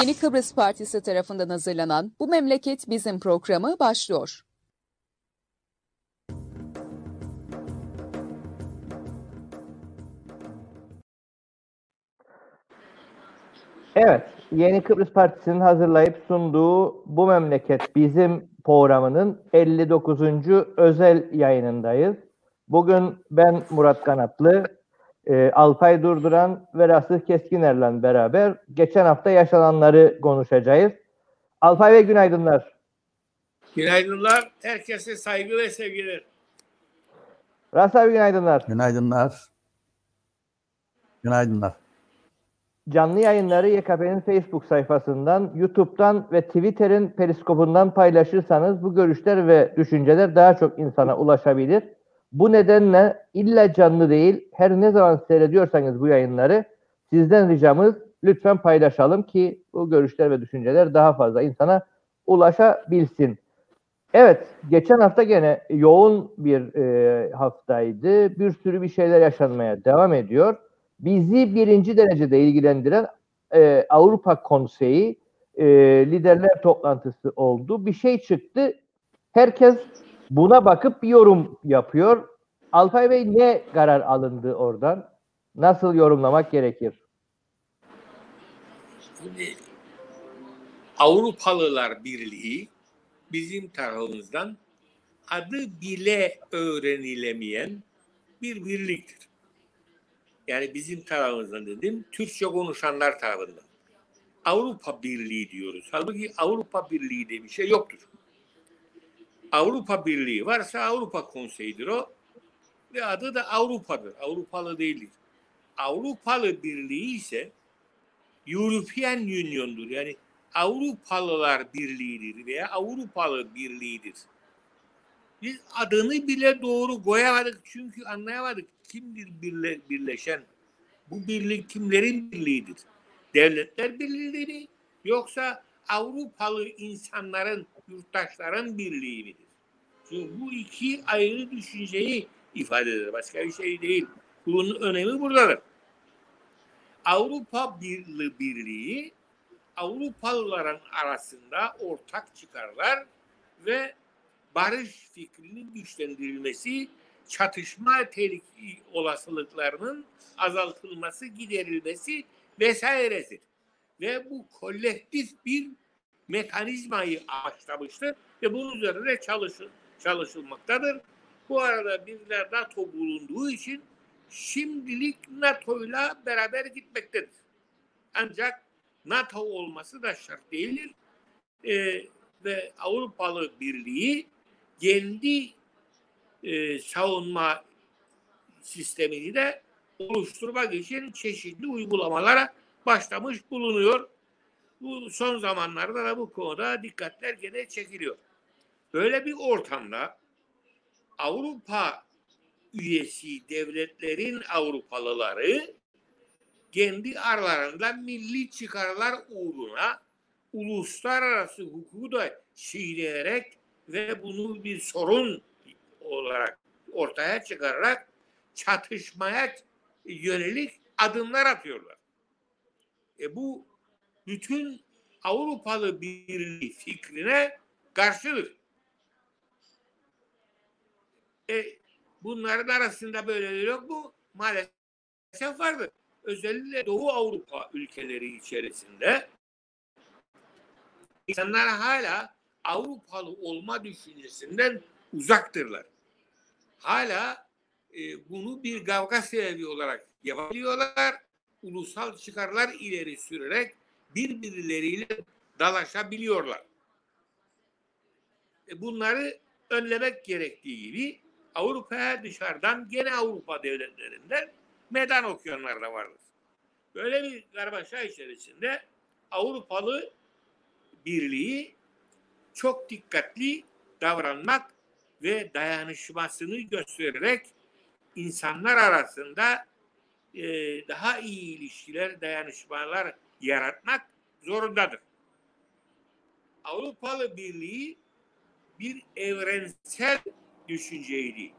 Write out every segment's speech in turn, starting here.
Yeni Kıbrıs Partisi tarafından hazırlanan Bu Memleket Bizim programı başlıyor. Evet, Yeni Kıbrıs Partisi'nin hazırlayıp sunduğu Bu Memleket Bizim programının 59. özel yayınındayız. Bugün ben Murat Kanatlı, e, Alpay Durduran ve Rasih Keskiner'le beraber geçen hafta yaşananları konuşacağız. Alpay ve günaydınlar. Günaydınlar. Herkese saygı ve sevgiler. Rasih abi günaydınlar. Günaydınlar. Günaydınlar. Canlı yayınları YKP'nin Facebook sayfasından, YouTube'dan ve Twitter'in periskopundan paylaşırsanız bu görüşler ve düşünceler daha çok insana ulaşabilir. Bu nedenle illa canlı değil, her ne zaman seyrediyorsanız bu yayınları sizden ricamız lütfen paylaşalım ki bu görüşler ve düşünceler daha fazla insana ulaşabilsin. Evet, geçen hafta gene yoğun bir e, haftaydı. Bir sürü bir şeyler yaşanmaya devam ediyor. Bizi birinci derecede ilgilendiren e, Avrupa Konseyi e, liderler toplantısı oldu. Bir şey çıktı. Herkes buna bakıp bir yorum yapıyor. Alpay Bey ne karar alındı oradan? Nasıl yorumlamak gerekir? Şimdi Avrupalılar Birliği bizim tarafımızdan adı bile öğrenilemeyen bir birliktir. Yani bizim tarafımızdan dedim, Türkçe konuşanlar tarafından. Avrupa Birliği diyoruz. Halbuki Avrupa Birliği diye bir şey yoktur. Avrupa Birliği varsa Avrupa Konseyi'dir o. Ve adı da Avrupa'dır. Avrupalı değildir. Avrupalı Birliği ise European Union'dur. Yani Avrupalılar Birliği'dir veya Avrupalı Birliği'dir. Biz adını bile doğru koyamadık çünkü anlayamadık kimdir birle, birleşen. Bu birlik kimlerin birliğidir? Devletler Birliği mi yoksa Avrupalı insanların, yurttaşların birliği midir? Çünkü bu iki ayrı düşünceyi ifade eder. Başka bir şey değil. Bunun önemi buradadır. Avrupa Birliği, Birliği Avrupalıların arasında ortak çıkarlar ve barış fikrinin güçlendirilmesi, çatışma tehlike olasılıklarının azaltılması, giderilmesi vesairesidir. Ve bu kolektif bir mekanizmayı amaçlamıştır ve bunun üzerine çalışıl, çalışılmaktadır. Bu arada bizler NATO bulunduğu için şimdilik NATO ile beraber gitmektedir. Ancak NATO olması da şart değildir. Ee, ve Avrupalı Birliği kendi e, savunma sistemini de oluşturmak için çeşitli uygulamalara başlamış bulunuyor. Bu son zamanlarda da bu konuda dikkatler gene çekiliyor. Böyle bir ortamda Avrupa üyesi devletlerin Avrupalıları kendi aralarında milli çıkarlar uğruna uluslararası hukuku da çiğneyerek ve bunu bir sorun olarak ortaya çıkararak çatışmaya yönelik adımlar atıyorlar. E bu bütün Avrupalı Birliği fikrine karşıdır. E, bunların arasında böyleleri yok mu? Maalesef vardır. Özellikle Doğu Avrupa ülkeleri içerisinde insanlar hala Avrupalı olma düşüncesinden uzaktırlar. Hala e, bunu bir kavga sebebi olarak yapabiliyorlar. Ulusal çıkarlar ileri sürerek birbirleriyle dalaşabiliyorlar. E, bunları önlemek gerektiği gibi Avrupa'ya dışarıdan gene Avrupa devletlerinden meydan okuyanlar da vardır. Böyle bir karmaşa içerisinde Avrupalı Birliği çok dikkatli davranmak ve dayanışmasını göstererek insanlar arasında e, daha iyi ilişkiler, dayanışmalar yaratmak zorundadır. Avrupalı Birliği bir evrensel düşünceydi.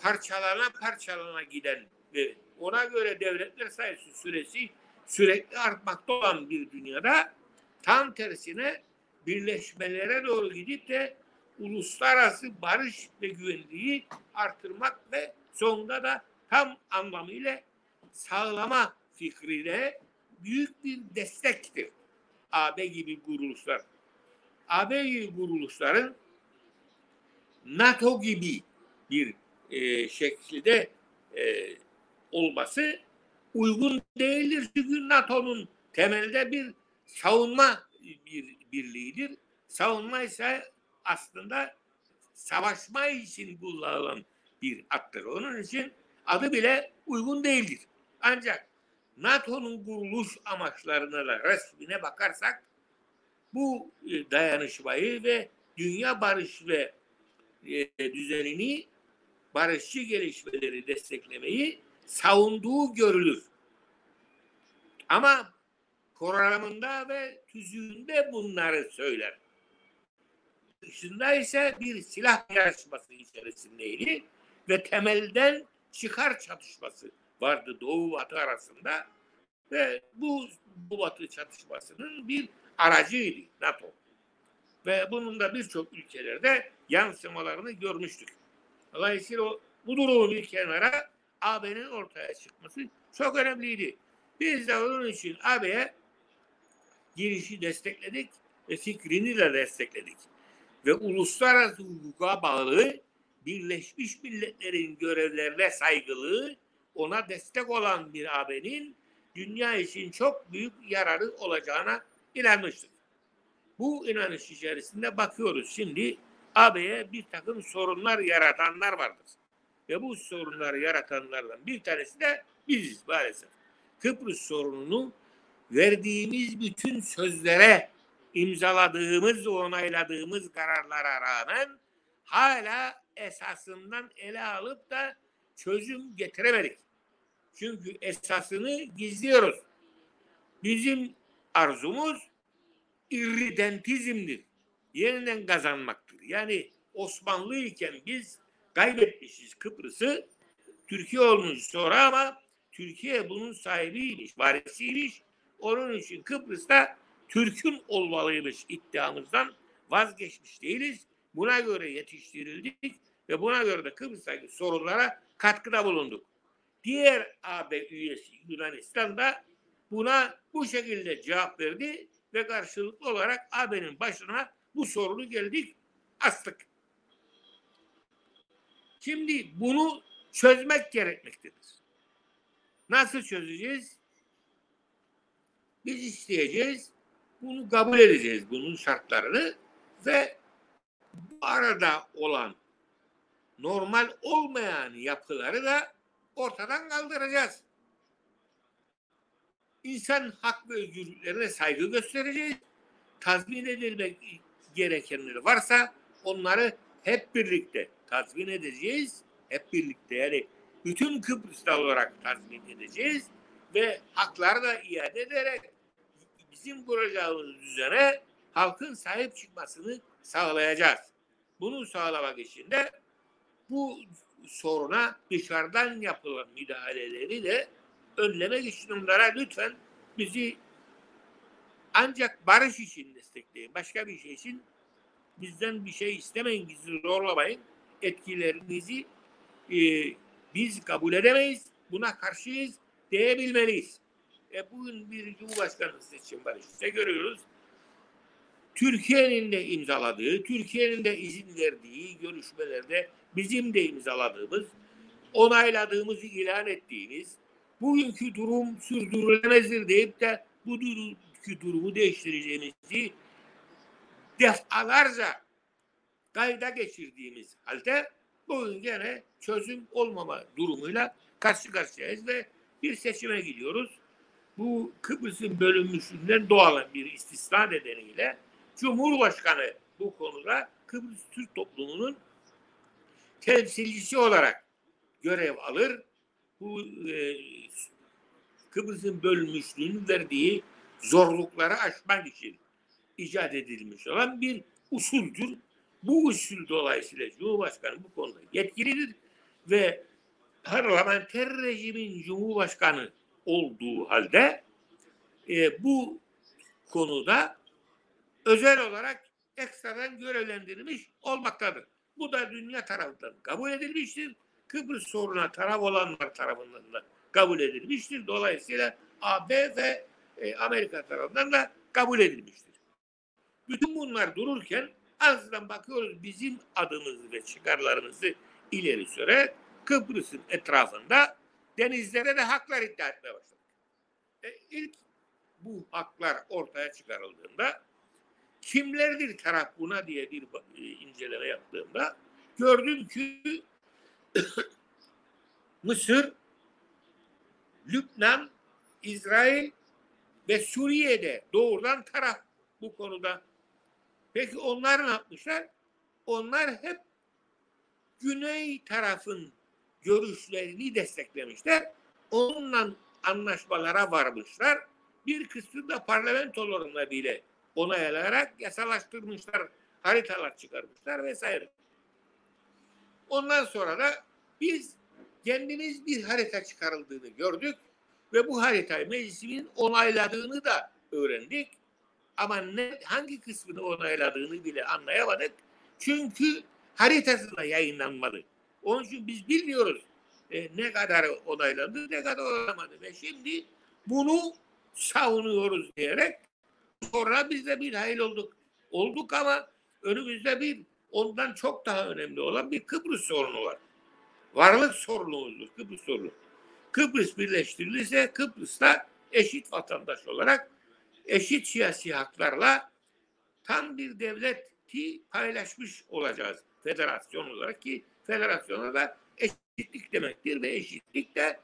Parçalana parçalana giden ve ona göre devletler sayısı süresi sürekli artmakta olan bir dünyada Tam tersine birleşmelere doğru gidip de uluslararası barış ve güvenliği artırmak ve sonunda da tam anlamıyla sağlama fikrine büyük bir destektir. AB gibi kuruluşlar. AB gibi kuruluşların NATO gibi bir e, şekilde e, olması uygun değildir. Çünkü NATO'nun temelde bir savunma bir birliğidir. Savunma ise aslında savaşma için kullanılan bir attır. Onun için adı bile uygun değildir. Ancak NATO'nun kuruluş amaçlarına da resmine bakarsak bu e, dayanışmayı ve dünya barış ve e, düzenini barışçı gelişmeleri desteklemeyi savunduğu görülür. Ama programında ve tüzüğünde bunları söyler. Dışında ise bir silah yarışması içerisindeydi ve temelden çıkar çatışması vardı Doğu Batı arasında ve bu, bu Batı çatışmasının bir aracıydı NATO. Ve bunun da birçok ülkelerde yansımalarını görmüştük. Dolayısıyla o, bu durumun bir kenara AB'nin ortaya çıkması çok önemliydi. Biz de onun için AB'ye girişi destekledik ve fikrini de destekledik. Ve uluslararası hukuka bağlı Birleşmiş Milletler'in görevlerine saygılı, ona destek olan bir AB'nin dünya için çok büyük yararı olacağına inanmıştık. Bu inanış içerisinde bakıyoruz şimdi AB'ye bir takım sorunlar yaratanlar vardır. Ve bu sorunları yaratanlardan bir tanesi de biziz maalesef. Kıbrıs sorununu verdiğimiz bütün sözlere imzaladığımız, onayladığımız kararlara rağmen hala esasından ele alıp da çözüm getiremedik. Çünkü esasını gizliyoruz. Bizim arzumuz irridentizmdir. Yeniden kazanmaktır. Yani Osmanlı iken biz kaybetmişiz Kıbrıs'ı. Türkiye olmuş sonra ama Türkiye bunun sahibiymiş, varisiymiş. Onun için Kıbrıs'ta Türk'ün olmalıymış iddiamızdan vazgeçmiş değiliz. Buna göre yetiştirildik ve buna göre de Kıbrıs'taki sorunlara katkıda bulunduk. Diğer AB üyesi Yunanistan da buna bu şekilde cevap verdi ve karşılıklı olarak AB'nin başına bu sorunu geldik astık. Şimdi bunu çözmek gerekmektedir. Nasıl çözeceğiz? Biz isteyeceğiz, bunu kabul edeceğiz, bunun şartlarını ve bu arada olan normal olmayan yapıları da ortadan kaldıracağız. İnsan hak ve özgürlüklerine saygı göstereceğiz. Tazmin edilmek gerekenleri varsa onları hep birlikte tazmin edeceğiz. Hep birlikte yani bütün Kıbrıs'ta olarak tazmin edeceğiz ve hakları da iade ederek bizim kuracağımız düzene halkın sahip çıkmasını sağlayacağız. Bunu sağlamak için de bu soruna dışarıdan yapılan müdahaleleri de önlemek için onlara lütfen bizi ancak barış için destekleyin. Başka bir şey için bizden bir şey istemeyin, bizi zorlamayın. Etkilerinizi e, biz kabul edemeyiz. Buna karşıyız diyebilmeliyiz. E bugün bir Cumhurbaşkanı seçim var işte görüyoruz. Türkiye'nin de imzaladığı, Türkiye'nin de izin verdiği görüşmelerde bizim de imzaladığımız, onayladığımız, ilan ettiğimiz bugünkü durum sürdürülemezdir deyip de bu bugünkü durumu değiştireceğimizi defalarca kayda geçirdiğimiz halde bugün gene çözüm olmama durumuyla karşı karşıyayız ve bir seçime gidiyoruz. Bu Kıbrıs'ın bölünmüşlüğünden doğan bir istisna nedeniyle Cumhurbaşkanı bu konuda Kıbrıs Türk toplumunun temsilcisi olarak görev alır. Bu e, Kıbrıs'ın bölünmüşlüğünün verdiği zorlukları aşmak için icat edilmiş olan bir usuldür. Bu usul dolayısıyla Cumhurbaşkanı bu konuda yetkilidir ve parlamenter rejimin Cumhurbaşkanı olduğu halde e, bu konuda özel olarak ekstradan görevlendirilmiş olmaktadır. Bu da dünya tarafından kabul edilmiştir. Kıbrıs soruna taraf olanlar tarafından da kabul edilmiştir. Dolayısıyla AB ve e, Amerika tarafından da kabul edilmiştir. Bütün bunlar dururken azdan bakıyoruz bizim adımızı ve çıkarlarımızı ileri süre Kıbrıs'ın etrafında denizlere de haklar iddia etmeye başladık. E, ilk bu haklar ortaya çıkarıldığında kimlerdir taraf buna diye bir e, inceleme yaptığımda gördüm ki Mısır, Lübnan, İsrail ve Suriye'de doğrudan taraf bu konuda. Peki onlar ne yapmışlar? Onlar hep güney tarafın görüşlerini desteklemişler. Onunla anlaşmalara varmışlar. Bir kısmı da parlamentolarına bile onaylayarak yasalaştırmışlar, haritalar çıkarmışlar vesaire. Ondan sonra da biz kendimiz bir harita çıkarıldığını gördük ve bu haritayı meclisimin onayladığını da öğrendik. Ama ne, hangi kısmını onayladığını bile anlayamadık. Çünkü haritası da yayınlanmadı. Onun için biz bilmiyoruz e, ne kadar onaylandı, ne kadar onaylamadı. Ve şimdi bunu savunuyoruz diyerek sonra biz de bir hayal olduk. Olduk ama önümüzde bir ondan çok daha önemli olan bir Kıbrıs sorunu var. Varlık sorunumuzdur Kıbrıs sorunu. Kıbrıs birleştirilirse Kıbrıs'ta eşit vatandaş olarak eşit siyasi haklarla tam bir devleti paylaşmış olacağız federasyon olarak ki federasyona da eşitlik demektir ve eşitlik de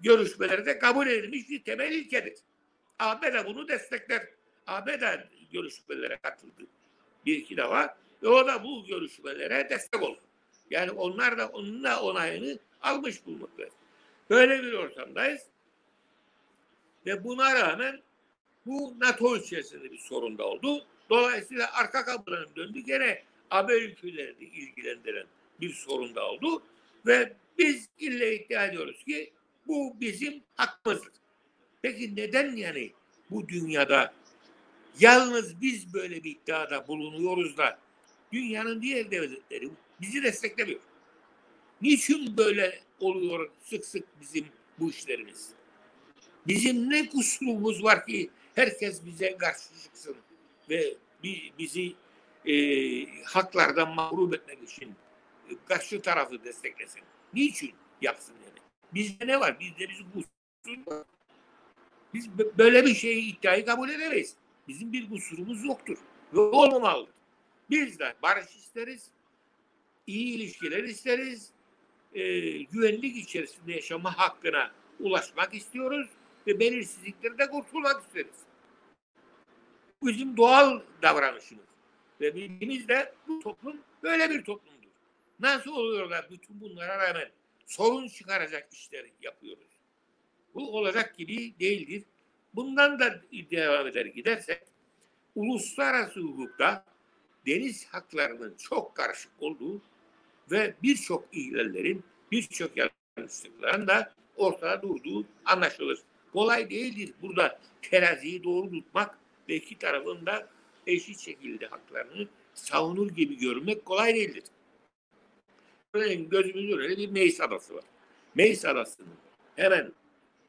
görüşmelerde kabul edilmiş bir temel ilkedir. AB de bunu destekler. AB de görüşmelere katıldı bir iki defa ve o da bu görüşmelere destek olur. Yani onlar da onun da onayını almış bulmaktadır. Böyle bir ortamdayız. Ve buna rağmen bu NATO içerisinde bir sorun da oldu. Dolayısıyla arka kapıdan döndü. Gene AB ülkelerini ilgilendiren bir sorun da oldu. Ve biz ille iddia ediyoruz ki bu bizim hakkımızdır. Peki neden yani bu dünyada yalnız biz böyle bir iddiada bulunuyoruz da dünyanın diğer devletleri bizi desteklemiyor? Niçin böyle oluyor sık sık bizim bu işlerimiz? Bizim ne kusurumuz var ki herkes bize karşı çıksın ve bizi e, haklardan mahrum etmek için e, karşı tarafı desteklesin. Niçin yapsın yani? Bizde ne var? Bizde bizim kusurumuz var. Biz böyle bir şeyi iddiayı kabul edemeyiz. Bizim bir kusurumuz yoktur. Ve olmamalıdır. Biz de barış isteriz, iyi ilişkiler isteriz, e, güvenlik içerisinde yaşama hakkına ulaşmak istiyoruz ve belirsizliklerden kurtulmak isteriz. Bizim doğal davranışımız. Ve bildiğimiz de bu toplum böyle bir toplumdur. Nasıl oluyorlar bütün bunlara rağmen sorun çıkaracak işleri yapıyoruz. Bu olacak gibi değildir. Bundan da devam eder gidersek uluslararası hukukta deniz haklarının çok karışık olduğu ve birçok ihlallerin, birçok yanlışlıkların da ortada durduğu anlaşılır. Kolay değildir burada teraziyi doğru tutmak ve iki tarafın da eşit şekilde haklarını savunur gibi görmek kolay değildir. Örneğin gözümüzün önünde bir Meis Adası var. Meis Adası'nın hemen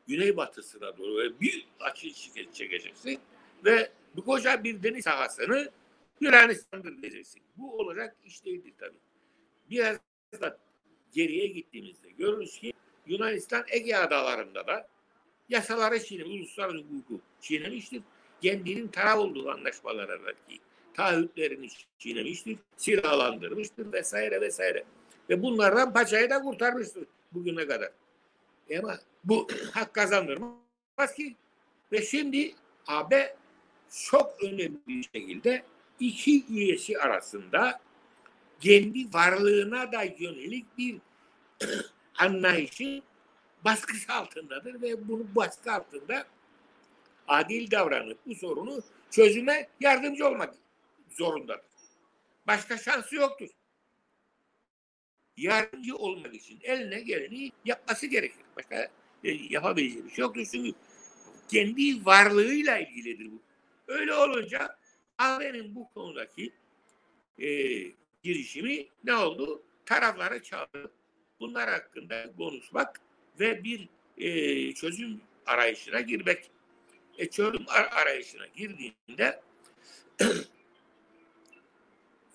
güneybatısına doğru ve bir açı çekeceksin ve bu koca bir deniz sahasını Yunanistan'dır diyeceksin. Bu olacak iş değildir tabii. Biraz da geriye gittiğimizde görürüz ki Yunanistan Ege adalarında da yasaları çiğnemiş, uluslararası hukuku çiğnemiştir. Kendinin taraf olduğu anlaşmalardaki taahhütlerini çiğnemiştir, silahlandırmıştır vesaire vesaire. Ve bunlardan paçayı da kurtarmıştır bugüne kadar. E ama bu hak kazandırmaz ki. Ve şimdi AB çok önemli bir şekilde iki üyesi arasında kendi varlığına da yönelik bir anlayışı baskısı altındadır ve bunu baskı altında adil davranıp bu sorunu çözüme yardımcı olmak zorundadır. Başka şansı yoktur. Yardımcı olmak için eline geleni yapması gerekir. Başka yapabileceği bir şey yoktur. Çünkü kendi varlığıyla ilgilidir bu. Öyle olunca AB'nin bu konudaki e, girişimi ne oldu? Tarafları çağırıp bunlar hakkında konuşmak ve bir e, çözüm arayışına girmek. E, çözüm ar- arayışına girdiğinde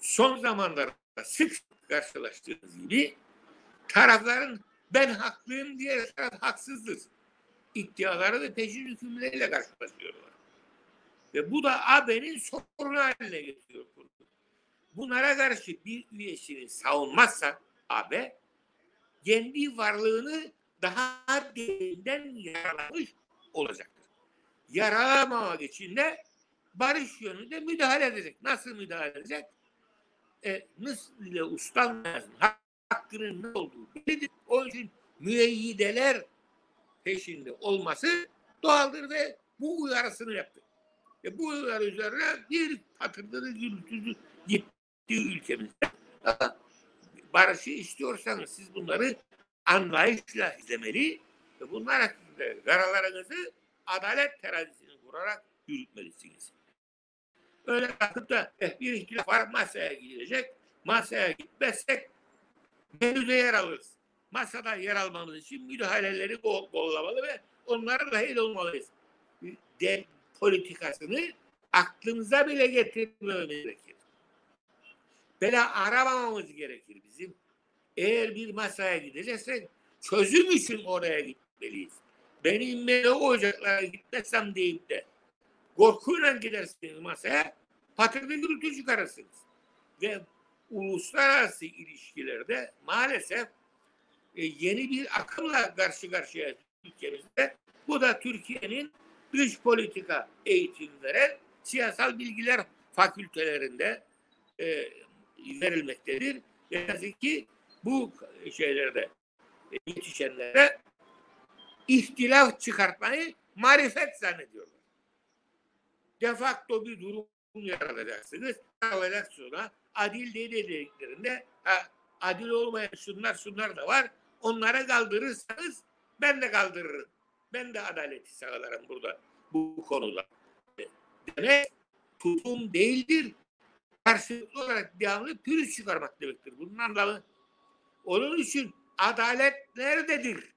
son zamanlarda sık karşılaştığınız gibi tarafların ben haklıyım diye taraf haksızdır iddiaları ve peşin hükümleriyle karşılaşıyorlar. Ve bu da AB'nin sorunu haline getiriyor. Bunlara karşı bir üyesini savunmazsa AB kendi varlığını daha derinden yaralamış olacaktır. Yaralamamak için de barış yönünde müdahale edecek. Nasıl müdahale edecek? E, nasıl ile uslanmaz. Hakkının ne olduğu bellidir. Onun için müeyyideler peşinde olması doğaldır ve bu uyarısını yaptı. Ve bu uyarı üzerine bir patırdığı gürültüsü gitti ülkemizde. Barışı istiyorsanız siz bunları anlayışla izlemeli ve bunlar hakkında kararlarınızı adalet terazisini kurarak yürütmelisiniz. Öyle bakıp da eh, bir ihtilaf var masaya gidilecek. Masaya gitmezsek menüde yer alırız. Masada yer almamız için müdahaleleri kol- kollamalı ve onlara dahil olmalıyız. De politikasını aklımıza bile getirmememiz gerekir. Böyle aramamamız gerekir bizim. Eğer bir masaya gideceksek çözüm için oraya gitmeliyiz. Benim ben o ocaklara gitmezsem deyip de korkuyla gidersiniz masaya patırdı gürültü çıkarırsınız. Ve uluslararası ilişkilerde maalesef e, yeni bir akımla karşı karşıya ülkemizde. Bu da Türkiye'nin dış politika eğitim veren siyasal bilgiler fakültelerinde e, verilmektedir. Ne yazık ki bu şeylerde e, yetişenlere ihtilaf çıkartmayı marifet zannediyorlar. De facto bir durum yaratacaksınız. Alacak sonra adil değil dediklerinde ha, adil olmayan şunlar şunlar da var. Onlara kaldırırsanız ben de kaldırırım. Ben de adaleti sağlarım burada bu konuda. Demek tutum değildir. Karşılıklı olarak devamlı pürüz çıkarmak demektir. Bunun anlamı. Onun için adalet nerededir?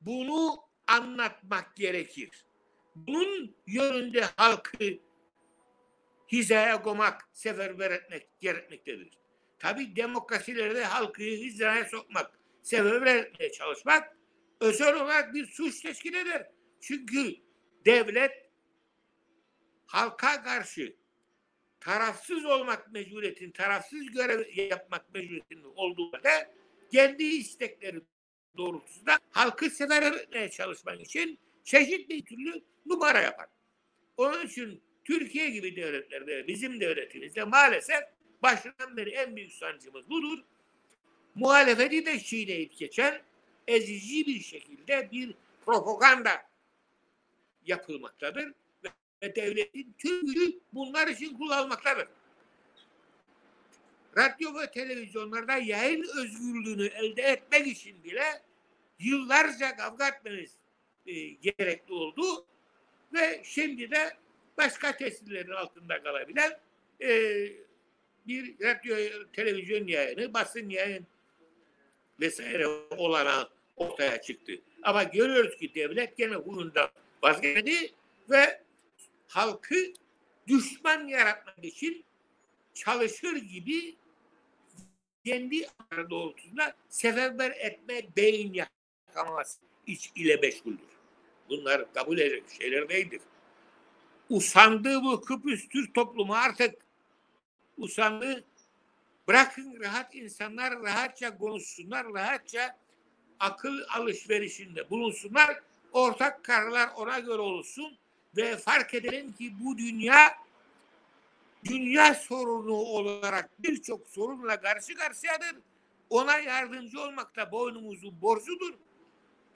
Bunu anlatmak gerekir. Bunun yönünde halkı hizaya koymak, seferber etmek gerekmektedir. Tabi demokrasilerde halkı hizaya sokmak, seferber etmeye çalışmak özel olarak bir suç teşkil eder. Çünkü devlet halka karşı tarafsız olmak mecburiyetin, tarafsız görev yapmak mecburiyetinin olduğu da kendi istekleri doğrultusunda halkı sefer etmeye çalışmak için çeşitli türlü numara yapar. Onun için Türkiye gibi devletlerde, bizim devletimizde maalesef başından beri en büyük sancımız budur. Muhalefeti de çiğneyip geçen ezici bir şekilde bir propaganda yapılmaktadır. Ve- devletin tüm gücü bunlar için kullanılmaktadır. Radyo ve televizyonlarda yayın özgürlüğünü elde etmek için bile yıllarca kavga etmeniz e, gerekli oldu. Ve şimdi de başka tesirlerin altında kalabilen e, bir radyo, televizyon yayını, basın yayın vesaire olana ortaya çıktı. Ama görüyoruz ki devlet gene huyundan vazgeçmedi ve halkı düşman yaratmak için çalışır gibi kendi doğrultusunda seferber etme beyin yakaması iç ile meşguldür. Bunlar kabul edecek şeyler değildir. Usandığı bu Kıbrıs Türk toplumu artık usandı. Bırakın rahat insanlar rahatça konuşsunlar, rahatça akıl alışverişinde bulunsunlar. Ortak kararlar ona göre olsun ve fark edelim ki bu dünya dünya sorunu olarak birçok sorunla karşı karşıyadır. Ona yardımcı olmak da boynumuzun borcudur.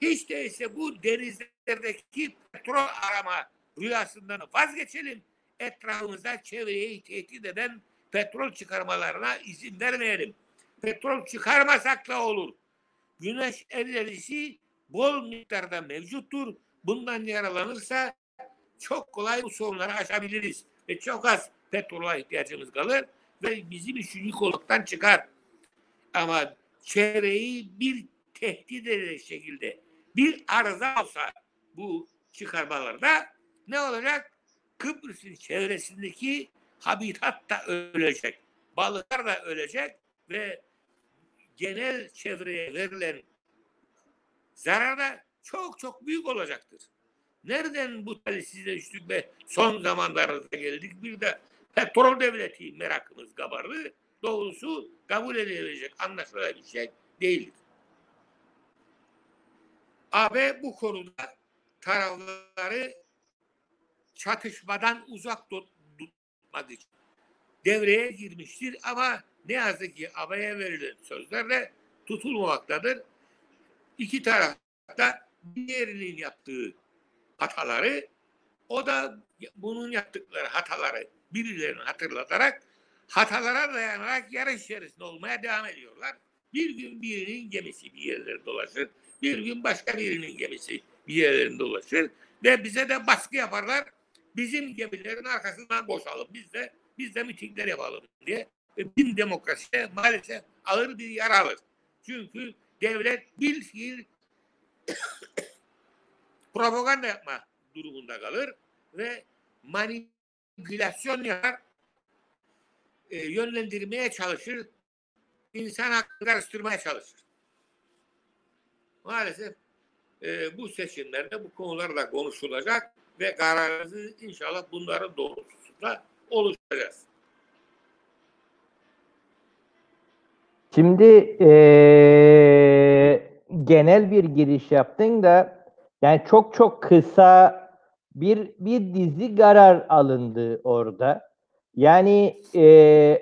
Hiç değilse bu denizlerdeki petrol arama rüyasından vazgeçelim. Etrafımızda çevreyi tehdit eden petrol çıkarmalarına izin vermeyelim. Petrol çıkarmasak da olur. Güneş enerjisi bol miktarda mevcuttur. Bundan yaralanırsa çok kolay bu sorunları aşabiliriz. Ve çok az petrola ihtiyacımız kalır ve bizim üçüncü kolluktan çıkar. Ama çevreyi bir tehdit edecek şekilde bir arıza olsa bu çıkarmalarda ne olacak? Kıbrıs'ın çevresindeki habitat da ölecek. Balıklar da ölecek ve genel çevreye verilen zarar da çok çok büyük olacaktır. Nereden bu talihsizliğe düştük ve son zamanlarda geldik bir de petrol devleti merakımız kabardı. Doğrusu kabul edilecek, anlaşılabilecek şey değildir. AB bu konuda tarafları çatışmadan uzak tutmak için devreye girmiştir ama ne yazık ki AB'ye verilen sözlerle tutulmamaktadır. İki tarafta diğerinin yaptığı hataları o da bunun yaptıkları hataları birilerine hatırlatarak hatalara dayanarak yarış içerisinde olmaya devam ediyorlar. Bir gün birinin gemisi bir yerlere dolaşır. Bir gün başka birinin gemisi bir yerlerinde dolaşır. Ve bize de baskı yaparlar. Bizim gemilerin arkasından boşalım. Biz de biz de mitingler yapalım diye. Ve bin demokrasiye maalesef ağır bir yara alır. Çünkü devlet bir fiil propaganda yapma durumunda kalır ve manipülasyon yapar, e, yönlendirmeye çalışır, insan hakkını karıştırmaya çalışır. Maalesef e, bu seçimlerde bu konular da konuşulacak ve kararımızı inşallah bunların doğrultusunda oluşturacağız. Şimdi ee, genel bir giriş yaptın da yani çok çok kısa bir bir dizi karar alındı orada. Yani e,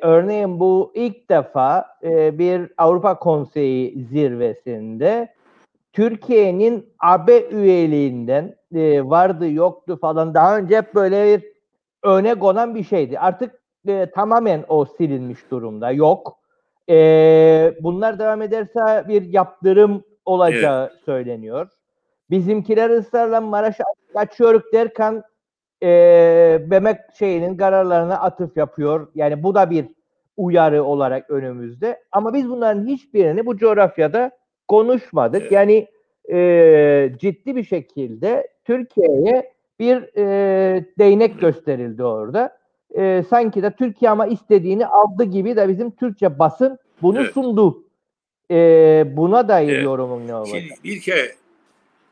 örneğin bu ilk defa e, bir Avrupa Konseyi zirvesinde Türkiye'nin AB üyeliğinden e, vardı yoktu falan daha önce hep böyle bir öne konan bir şeydi. Artık e, tamamen o silinmiş durumda. Yok. E, bunlar devam ederse bir yaptırım olacağı evet. söyleniyor. Bizimkiler ısrarla Maraş'a kaçıyoruz derken e, Bemek şeyinin kararlarına atıf yapıyor. Yani bu da bir uyarı olarak önümüzde. Ama biz bunların hiçbirini bu coğrafyada konuşmadık. Evet. Yani e, ciddi bir şekilde Türkiye'ye bir e, değnek gösterildi orada. E, sanki de Türkiye ama istediğini aldı gibi de bizim Türkçe basın bunu evet. sundu. E, buna dair evet. yorumun ne olacak? Şimdi bir kere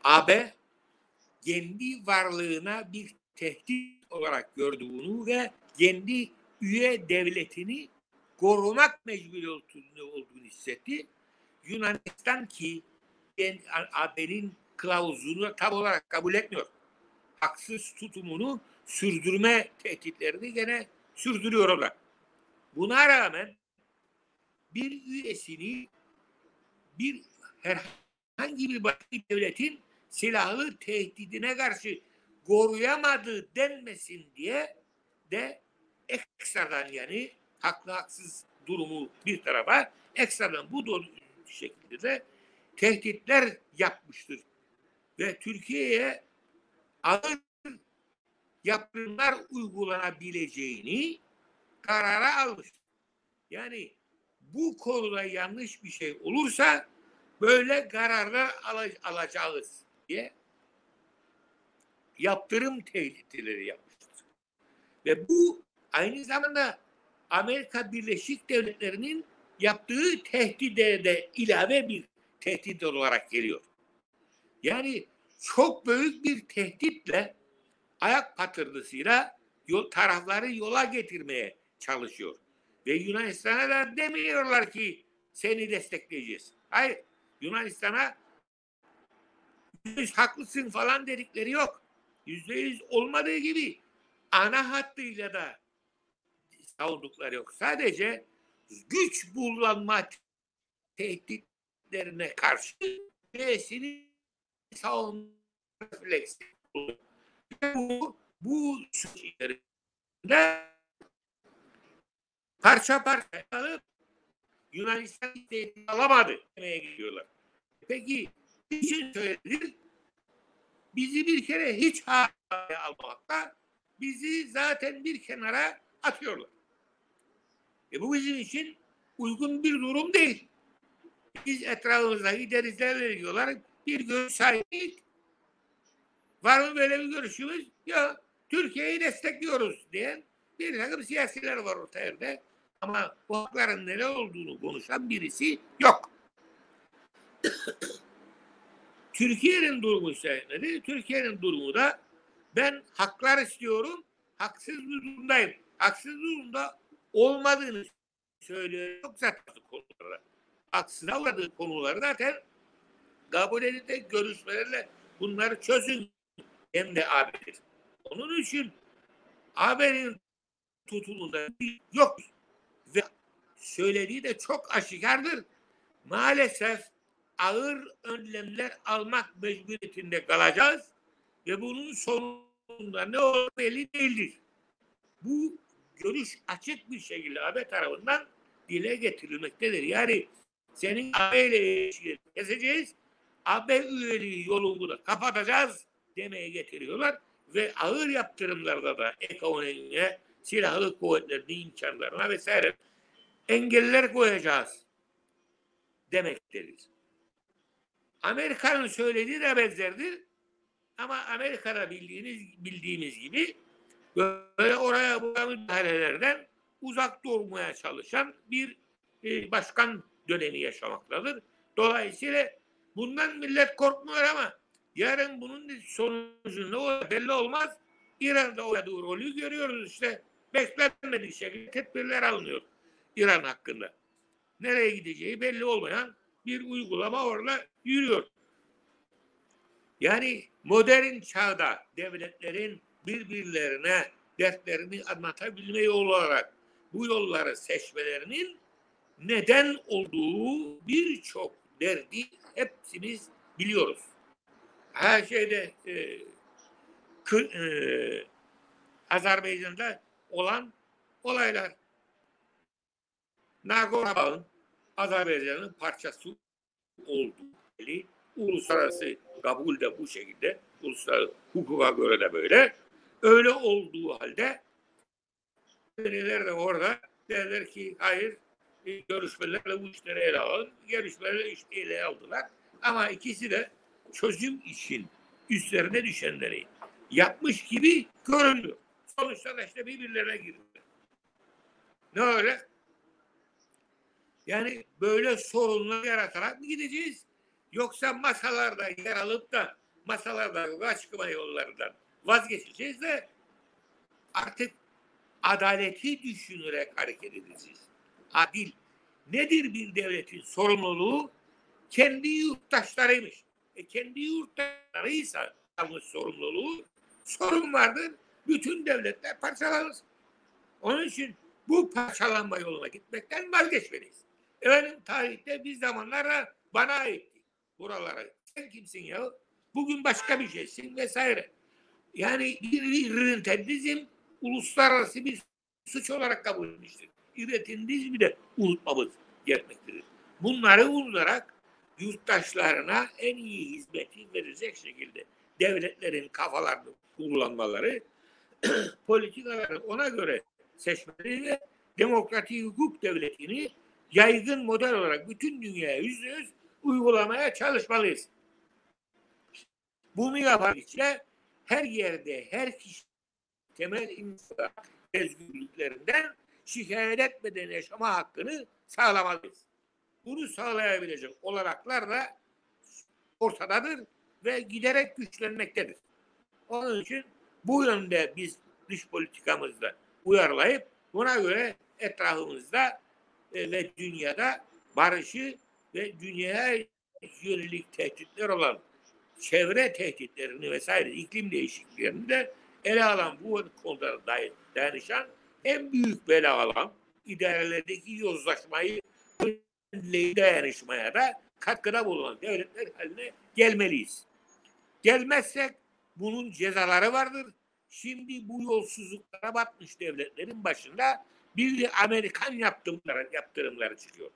AB kendi varlığına bir tehdit olarak gördü bunu ve kendi üye devletini korumak mecburi olduğunu hissetti. Yunanistan ki AB'nin kılavuzunu tam olarak kabul etmiyor. Haksız tutumunu sürdürme tehditlerini gene sürdürüyor onlar. Buna rağmen bir üyesini bir herhangi bir başka devletin silahlı tehdidine karşı koruyamadı denmesin diye de ekstradan yani haklı haksız durumu bir tarafa ekstradan bu şekilde de tehditler yapmıştır. Ve Türkiye'ye ağır yaptırımlar uygulanabileceğini karara almış. Yani bu konuda yanlış bir şey olursa böyle kararlar alacağız diye yaptırım tehditleri yapmıştır. Ve bu aynı zamanda Amerika Birleşik Devletleri'nin yaptığı tehdide de ilave bir tehdit olarak geliyor. Yani çok büyük bir tehditle ayak patırdısıyla yol, tarafları yola getirmeye çalışıyor. Ve Yunanistan'a da demiyorlar ki seni destekleyeceğiz. Hayır. Yunanistan'a yüz haklısın falan dedikleri yok. Yüzde yüz olmadığı gibi ana hattıyla da savundukları yok. Sadece güç kullanma tehditlerine karşı birisini savunma refleksi. Bu, bu süreçlerinde parça parça alıp Yunanistan istediğini alamadı demeye gidiyorlar. Peki için söylenir? Bizi bir kere hiç almakta, bizi zaten bir kenara atıyorlar. E bu bizim için uygun bir durum değil. Biz etrafımızdaki denizlerle diyorlar bir görüş sahibiyiz. Var mı böyle bir görüşümüz? Ya Türkiye'yi destekliyoruz diyen bir takım siyasiler var ortaya. Ama bu hakların neler olduğunu konuşan birisi yok. Türkiye'nin durumu ise nedir? Türkiye'nin durumu da ben haklar istiyorum, haksız bir durumdayım. Haksız durumda olmadığını söylüyor. Yok zaten konuları. Haksız olmadığı konuları zaten kabul edin de görüşmelerle bunları çözün hem de AB'dir. Onun için AB'nin tutumunda yok ve söylediği de çok aşikardır. Maalesef ağır önlemler almak mecburiyetinde kalacağız ve bunun sonunda ne olur belli değildir. Bu görüş açık bir şekilde AB tarafından dile getirilmektedir. Yani senin AB ile keseceğiz, AB üyeliği yolunu da kapatacağız demeye getiriyorlar ve ağır yaptırımlarda da ekonomiye, silahlı kuvvetlerin imkanlarına vesaire engeller koyacağız demektedir. Amerika'nın söylediği de benzerdir. Ama Amerika'da bildiğiniz bildiğimiz gibi böyle oraya buraya müdahalelerden uzak durmaya çalışan bir e, başkan dönemi yaşamaktadır. Dolayısıyla bundan millet korkmuyor ama yarın bunun sonucu ne olur belli olmaz. İran'da oynadığı rolü görüyoruz işte. Beklenmedik şekilde tedbirler alınıyor İran hakkında. Nereye gideceği belli olmayan bir uygulama orada yürüyor. Yani modern çağda devletlerin birbirlerine dertlerini anlatabilme yolu olarak bu yolları seçmelerinin neden olduğu birçok derdi hepsimiz biliyoruz. Her şeyde e, kı, e, Azerbaycan'da olan olaylar Nagorno-Karabağ'ın Azerbaycan'ın parçası oldu. Uluslararası kabul de bu şekilde. Uluslararası hukuka göre de böyle. Öyle olduğu halde neler de orada derler ki hayır görüşmelerle bu işleri ele alın. Görüşmelerle işte ele aldılar. Ama ikisi de çözüm için üstlerine düşenleri yapmış gibi göründü. Sonuçta da işte birbirlerine girdi. Ne öyle? Yani böyle sorunlar yaratarak mı gideceğiz? Yoksa masalarda yer alıp da masalarda çıkma yollarından vazgeçeceğiz de artık adaleti düşünerek hareket edeceğiz. Adil. Nedir bir devletin sorumluluğu? Kendi yurttaşlarıymış. E kendi yurttaşlarıysa almış sorumluluğu sorun vardır. Bütün devletler parçalanır. Onun için bu parçalanma yoluna gitmekten vazgeçmeliyiz. Efendim tarihte bir zamanlara bana aitti buralara. Sen kimsin ya? Bugün başka bir şeysin vesaire. Yani bir irritendizm uluslararası bir suç olarak kabul edilmiştir. İrritendizmi de unutmamız gerekmektedir. Bunları unutarak yurttaşlarına en iyi hizmeti verecek şekilde devletlerin kafalarını kullanmaları, politikaları ona göre seçmeleri ve demokratik hukuk devletini yaygın model olarak bütün dünyaya yüzde yüz uygulamaya çalışmalıyız. Bunu yapan için her yerde her kişi temel insan özgürlüklerinden şikayet etmeden yaşama hakkını sağlamalıyız. Bunu sağlayabilecek olanaklar da ortadadır ve giderek güçlenmektedir. Onun için bu yönde biz dış politikamızda uyarlayıp buna göre etrafımızda e, ve dünyada barışı ve dünyaya yönelik tehditler olan çevre tehditlerini vesaire iklim değişikliklerini de ele alan bu konulara dayanışan en büyük bela alan idarelerdeki yozlaşmayı dayanışmaya da katkıda bulunan devletler haline gelmeliyiz. Gelmezsek bunun cezaları vardır. Şimdi bu yolsuzluklara batmış devletlerin başında bir de Amerikan yaptırımları, yaptırımları çıkıyor.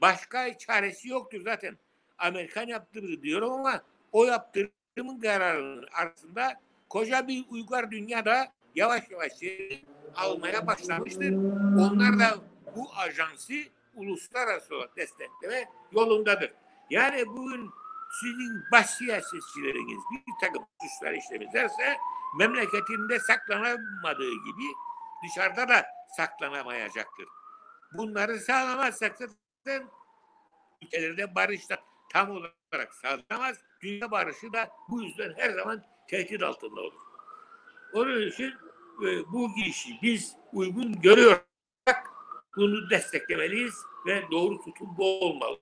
Başka çaresi yoktur zaten. Amerikan yaptırımı diyorum ama o yaptırımın kararının arasında koca bir uygar dünyada yavaş yavaş almaya başlamıştır. Onlar da bu ajansı uluslararası destekleme yolundadır. Yani bugün sizin baş siyasetçileriniz bir takım suçlar işlemizlerse memleketinde saklanamadığı gibi dışarıda da saklanamayacaktır. Bunları sağlamazsak zaten ülkelerde barış da tam olarak sağlanamaz. Dünya barışı da bu yüzden her zaman tehdit altında olur. Onun için e, bu işi biz uygun görüyorsak bunu desteklemeliyiz ve doğru tutum bu olmalı.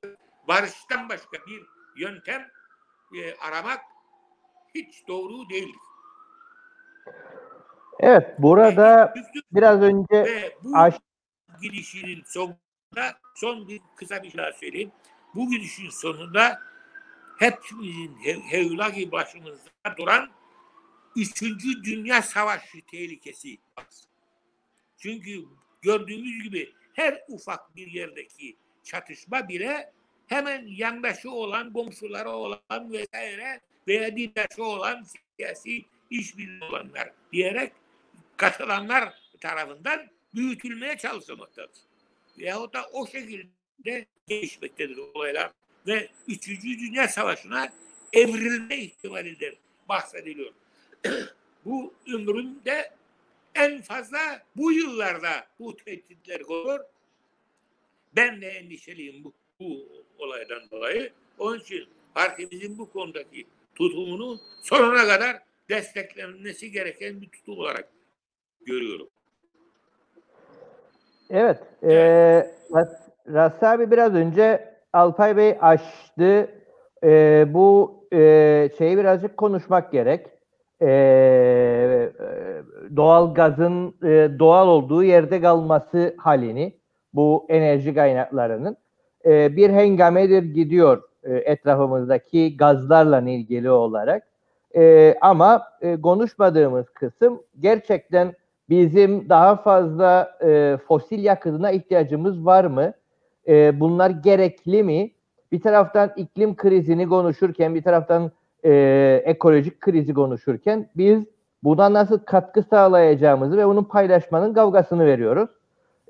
Barıştan başka bir yöntem e, aramak hiç doğru değildir. Evet, burada biraz önce ve bu aş- gidişinin sonunda son bir kısa bir şey söyleyeyim. Bu gidişin sonunda hepimizin hev- hevlaki başımızda duran Üçüncü Dünya Savaşı tehlikesi. Çünkü gördüğümüz gibi her ufak bir yerdeki çatışma bile hemen yandaşı olan, komşuları olan vesaire veya dindaşı olan siyasi işbirliği olanlar diyerek katılanlar tarafından büyütülmeye çalışılmaktadır. Veyahut da o şekilde gelişmektedir olaylar ve Üçüncü Dünya Savaşı'na evrilme ihtimalidir bahsediliyor. Bu ömründe en fazla bu yıllarda bu tehditler olur. Ben de endişeliyim bu, bu olaydan dolayı. Onun için partimizin bu konudaki tutumunu sonuna kadar desteklenmesi gereken bir tutum olarak görüyorum. Evet. E, Ras- Rassi abi biraz önce Alpay Bey açtı. E, bu e, şeyi birazcık konuşmak gerek. E, e, doğal gazın e, doğal olduğu yerde kalması halini bu enerji kaynaklarının e, bir hengamedir gidiyor e, etrafımızdaki gazlarla ilgili olarak. E, ama e, konuşmadığımız kısım gerçekten bizim daha fazla e, fosil yakıtına ihtiyacımız var mı? E, bunlar gerekli mi? Bir taraftan iklim krizini konuşurken, bir taraftan e, ekolojik krizi konuşurken biz buna nasıl katkı sağlayacağımızı ve bunu paylaşmanın kavgasını veriyoruz.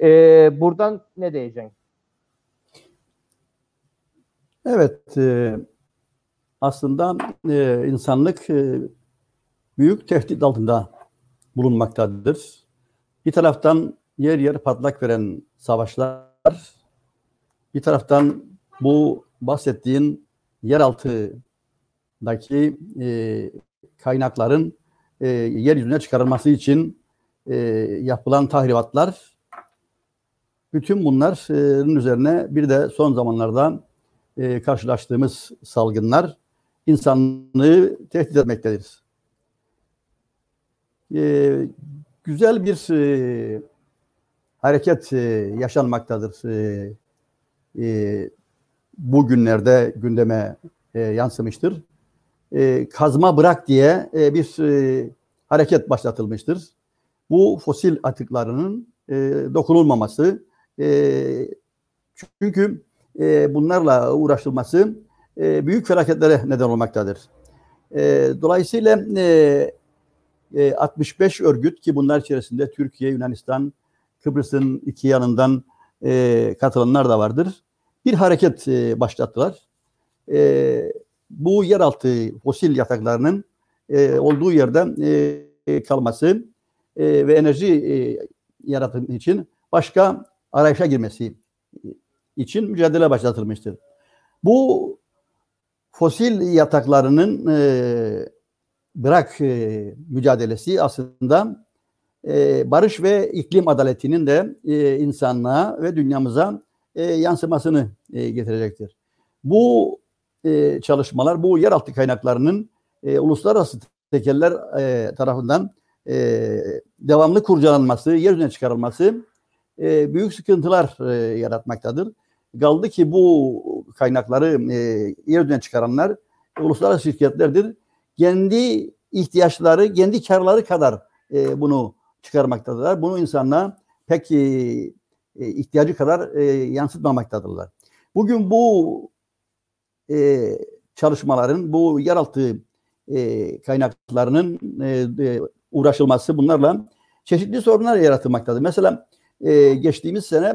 E, buradan ne diyeceksin? Evet, e, aslında e, insanlık e, büyük tehdit altında bulunmaktadır. Bir taraftan yer yer patlak veren savaşlar, bir taraftan bu bahsettiğin yeraltındaki e, kaynakların e, yeryüzüne çıkarılması için e, yapılan tahribatlar, bütün bunların üzerine bir de son zamanlarda e, karşılaştığımız salgınlar insanlığı tehdit etmektedir. E, güzel bir e, hareket e, yaşanmaktadır. E, e, bugünlerde gündeme e, yansımıştır. E, kazma bırak diye e, bir e, hareket başlatılmıştır. Bu fosil atıklarının dokunulmaması, çünkü bunlarla uğraşılması büyük felaketlere neden olmaktadır. Dolayısıyla e, e, 65 örgüt ki bunlar içerisinde Türkiye, Yunanistan, Kıbrıs'ın iki yanından katılanlar da vardır. Bir hareket başlattılar. E, bu yeraltı fosil yataklarının e, olduğu yerde e, kalması e, ve enerji e, yaratım için başka arayışa girmesi için mücadele başlatılmıştır. Bu fosil yataklarının e, bırak e, mücadelesi aslında e, barış ve iklim adaletinin de e, insanlığa ve dünyamıza e, yansımasını e, getirecektir. Bu e, çalışmalar, bu yeraltı kaynaklarının e, uluslararası tekeller e, tarafından e, devamlı kurcalanması, yeryüzüne çıkarılması e, büyük sıkıntılar e, yaratmaktadır. Kaldı ki bu kaynakları e, yeryüzüne çıkaranlar uluslararası şirketlerdir. Kendi ihtiyaçları, kendi karları kadar e, bunu çıkarmaktadırlar. Bunu insanlığa pek e, e, ihtiyacı kadar e, yansıtmamaktadırlar. Bugün bu e, çalışmaların, bu yeraltı e, kaynaklarının e, e, uğraşılması, bunlarla çeşitli sorunlar yaratmaktadır. Mesela e, geçtiğimiz sene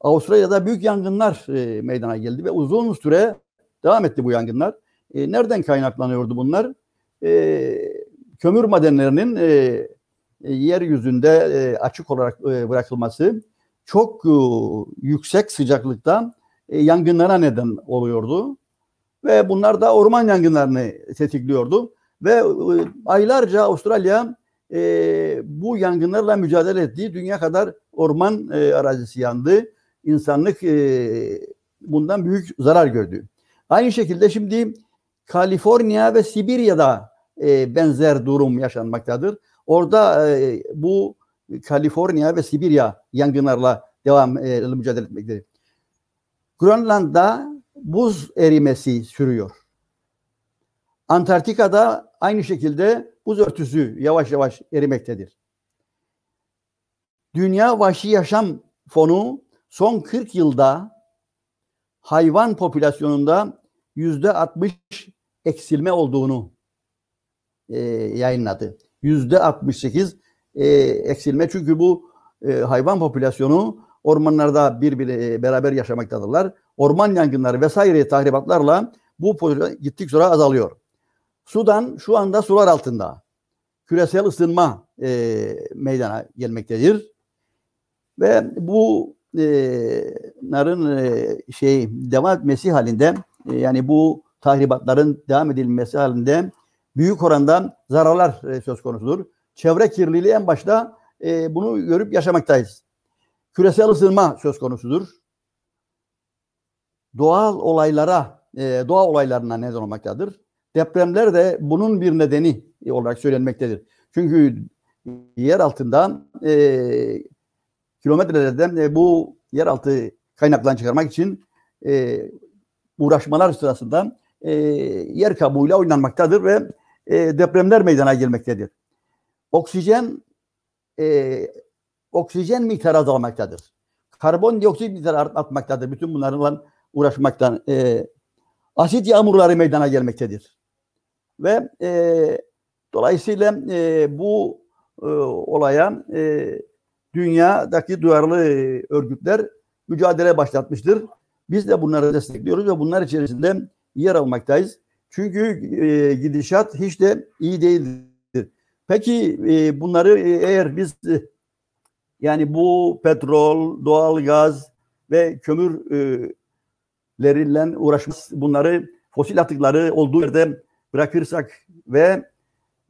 Avustralya'da büyük yangınlar e, meydana geldi ve uzun süre devam etti bu yangınlar. E, nereden kaynaklanıyordu bunlar? E, kömür madenlerinin e, e, yeryüzünde e, açık olarak e, bırakılması çok e, yüksek sıcaklıkta e, yangınlara neden oluyordu. Ve bunlar da orman yangınlarını tetikliyordu. Ve e, aylarca Avustralya e, bu yangınlarla mücadele etti. Dünya kadar orman e, arazisi yandı. İnsanlık e, bundan büyük zarar gördü. Aynı şekilde şimdi Kaliforniya ve Sibirya'da e, benzer durum yaşanmaktadır. Orada e, bu Kaliforniya ve Sibirya yangınlarla devam e, mücadele etmektedir. Grönland'da buz erimesi sürüyor. Antarktika'da aynı şekilde buz örtüsü yavaş yavaş erimektedir. Dünya Vahşi Yaşam Fonu son 40 yılda hayvan popülasyonunda yüzde 60 eksilme olduğunu e, yayınladı. Yüzde 68 e, eksilme çünkü bu e, hayvan popülasyonu ormanlarda birbiri beraber yaşamaktadırlar. Orman yangınları vesaire tahribatlarla bu popülasyon gittik sonra azalıyor. Sudan şu anda sular altında. Küresel ısınma e, meydana gelmektedir. Ve bu e, narın e, şey devam etmesi halinde e, yani bu tahribatların devam edilmesi halinde büyük oranda zararlar e, söz konusudur. Çevre kirliliği en başta e, bunu görüp yaşamaktayız. Küresel ısınma söz konusudur. Doğal olaylara, e, doğa olaylarına neden olmaktadır. Depremler de bunun bir nedeni olarak söylenmektedir. Çünkü yer altında e, kilometrelerden e, bu yeraltı kaynaklarını çıkarmak için e, uğraşmalar sırasında e, yer kabuğuyla oynanmaktadır ve e, depremler meydana gelmektedir. Oksijen e, oksijen miktarı azalmaktadır. Karbondioksit miktarı artmaktadır. Bütün bunlarla uğraşmaktan e, asit yağmurları meydana gelmektedir. Ve e, dolayısıyla e, bu e, olaya e, dünyadaki duyarlı örgütler mücadele başlatmıştır. Biz de bunları destekliyoruz ve bunlar içerisinde yer almaktayız. Çünkü e, gidişat hiç de iyi değildir. Peki e, bunları e, eğer biz e, yani bu petrol, doğal gaz ve kömürleriyle uğraşmaz bunları fosil atıkları olduğu yerde bırakırsak ve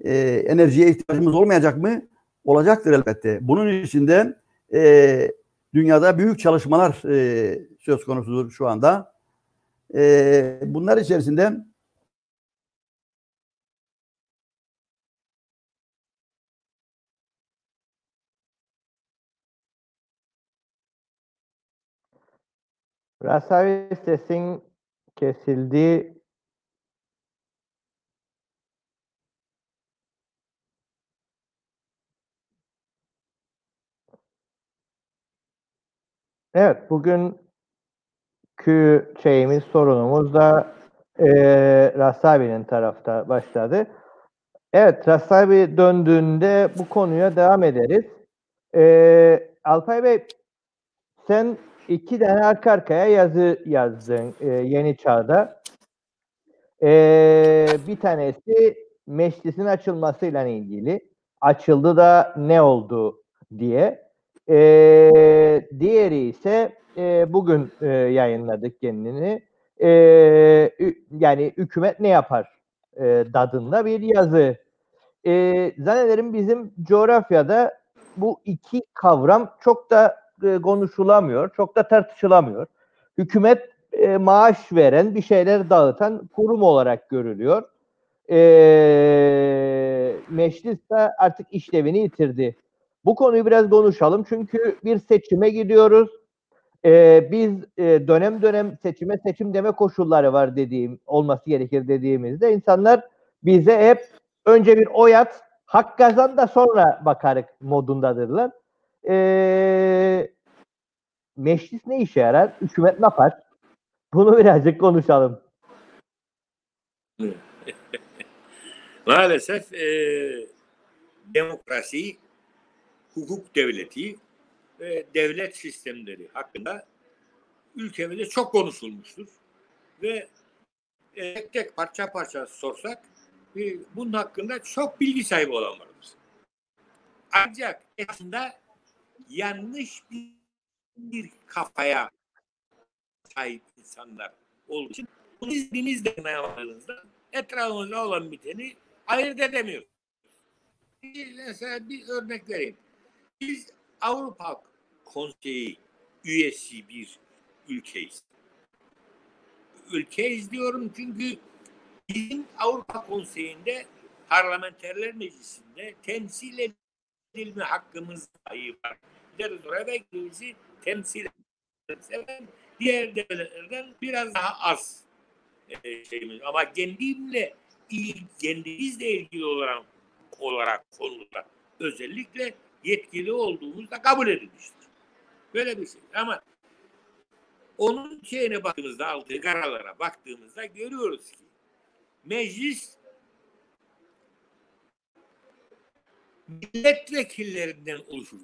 e, enerjiye ihtiyacımız olmayacak mı? Olacaktır elbette. Bunun için de e, dünyada büyük çalışmalar e, söz konusudur şu anda. E, bunlar içerisinde Rasavi sesin kesildi. Evet, bugünkü şeyimiz, sorunumuz da e, Rasavi'nin tarafta başladı. Evet, Rasavi döndüğünde bu konuya devam ederiz. E, Alpay Bey, sen iki tane arka arkaya yazı yazdın e, Yeni Çağ'da. E, bir tanesi meclisin açılmasıyla ilgili. Açıldı da ne oldu diye. E, diğeri ise e, bugün e, yayınladık kendini. E, yani hükümet ne yapar e, dadında bir yazı. E, zannederim bizim coğrafyada bu iki kavram çok da e, konuşulamıyor, çok da tartışılamıyor. Hükümet e, maaş veren, bir şeyler dağıtan kurum olarak görülüyor. E, meclis de artık işlevini yitirdi. Bu konuyu biraz konuşalım çünkü bir seçime gidiyoruz. E, biz e, dönem dönem seçime seçim deme koşulları var dediğim olması gerekir dediğimizde insanlar bize hep önce bir oy at, hak kazan da sonra bakarık modundadırlar. Ee, meclis ne işe yarar? Hükümet ne yapar? Bunu birazcık konuşalım. Maalesef e, demokrasi hukuk devleti ve devlet sistemleri hakkında ülkemizde çok konuşulmuştur. Ve e, tek tek parça parça sorsak e, bunun hakkında çok bilgi sahibi olan vardır. Ancak aslında yanlış bir, bir kafaya sahip insanlar olduğu için bunu izninizle dayanmadığınızda etrafımızda olan biteni ayırt edemiyor. Mesela bir örnek vereyim. Biz Avrupa Konseyi üyesi bir ülkeyiz. Ülkeyiz diyorum çünkü bizim Avrupa Konseyi'nde Parlamenterler Meclisi'nde temsil edilme hakkımız dahi var. Gideriz oraya ve bizi temsil ederiz. Diğer devletlerden biraz daha az e, şeyimiz. Ama kendimle kendimizle ilgili olarak olarak konuda özellikle yetkili olduğumuzda kabul edilmiştir. Böyle bir şey. Ama onun şeyine baktığımızda aldığı kararlara baktığımızda görüyoruz ki meclis milletvekillerinden oluşur.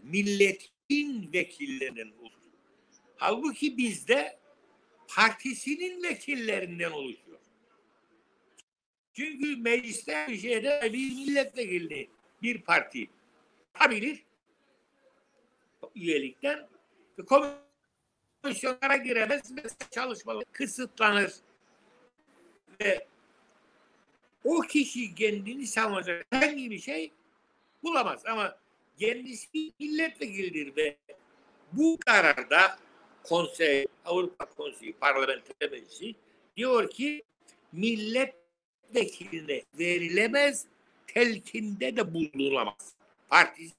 Milletin vekillerinden oluşur. Halbuki bizde partisinin vekillerinden oluşuyor. Çünkü mecliste bir şeyde bir milletvekili bir parti yapabilir üyelikten komisyonlara giremez ve çalışmalar kısıtlanır. Ve o kişi kendini savunacak herhangi bir şey bulamaz. Ama kendisi milletvekilidir ve bu kararda konsey, Avrupa Konseyi Parlamenter Meclisi diyor ki milletvekiline verilemez telkinde de bulunulamaz. Partisi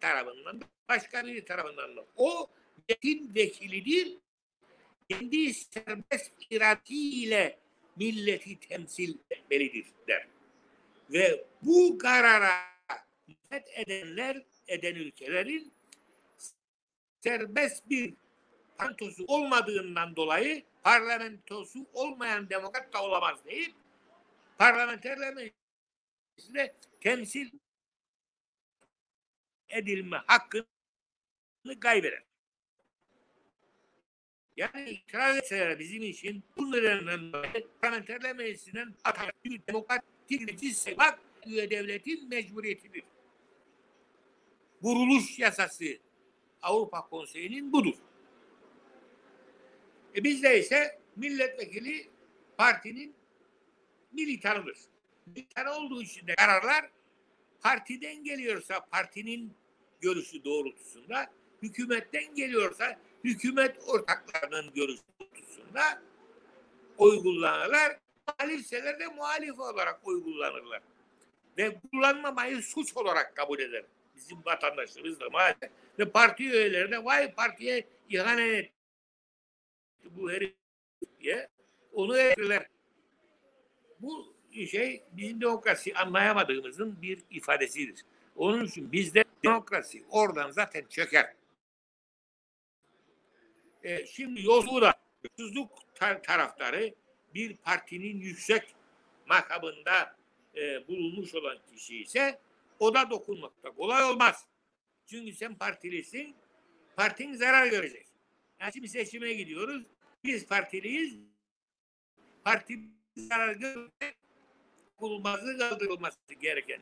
tarafından başka tarafından da. O milletin vekilidir. Kendi serbest iradesiyle milleti temsil etmelidir der. Ve bu karara hizmet edenler, eden ülkelerin serbest bir parlamentosu olmadığından dolayı parlamentosu olmayan demokrat da olamaz deyip parlamenterler meclisinde temsil edilme hakkını kaybeder. Yani itiraz etseler bizim için bunların parlamenterler meclisinden atar bir demokratik meclis üye devletin mecburiyetidir. Kuruluş yasası Avrupa Konseyi'nin budur. E bizde ise milletvekili partinin militanıdır. Militan olduğu için de kararlar partiden geliyorsa partinin görüşü doğrultusunda, hükümetten geliyorsa hükümet ortaklarının görüşü doğrultusunda uygulanırlar. Muhalifseler de muhalif olarak uygulanırlar. Ve kullanmamayı suç olarak kabul eder. Bizim vatandaşlarımız da maalesef. Ve parti üyeleri de vay partiye ihanet etti bu herif diye onu ederler. Bu şey bizim demokrasi anlayamadığımızın bir ifadesidir. Onun için bizde demokrasi oradan zaten çöker. E, şimdi yolsuzluğu yolsuzluk tar- taraftarı bir partinin yüksek makamında e, bulunmuş olan kişi ise o da dokunmakta kolay olmaz. Çünkü sen partilisin, partin zarar görecek. Yani şimdi seçime gidiyoruz, biz partiliyiz, parti zarar görecek, dokunulmazlığı kaldırılması gereken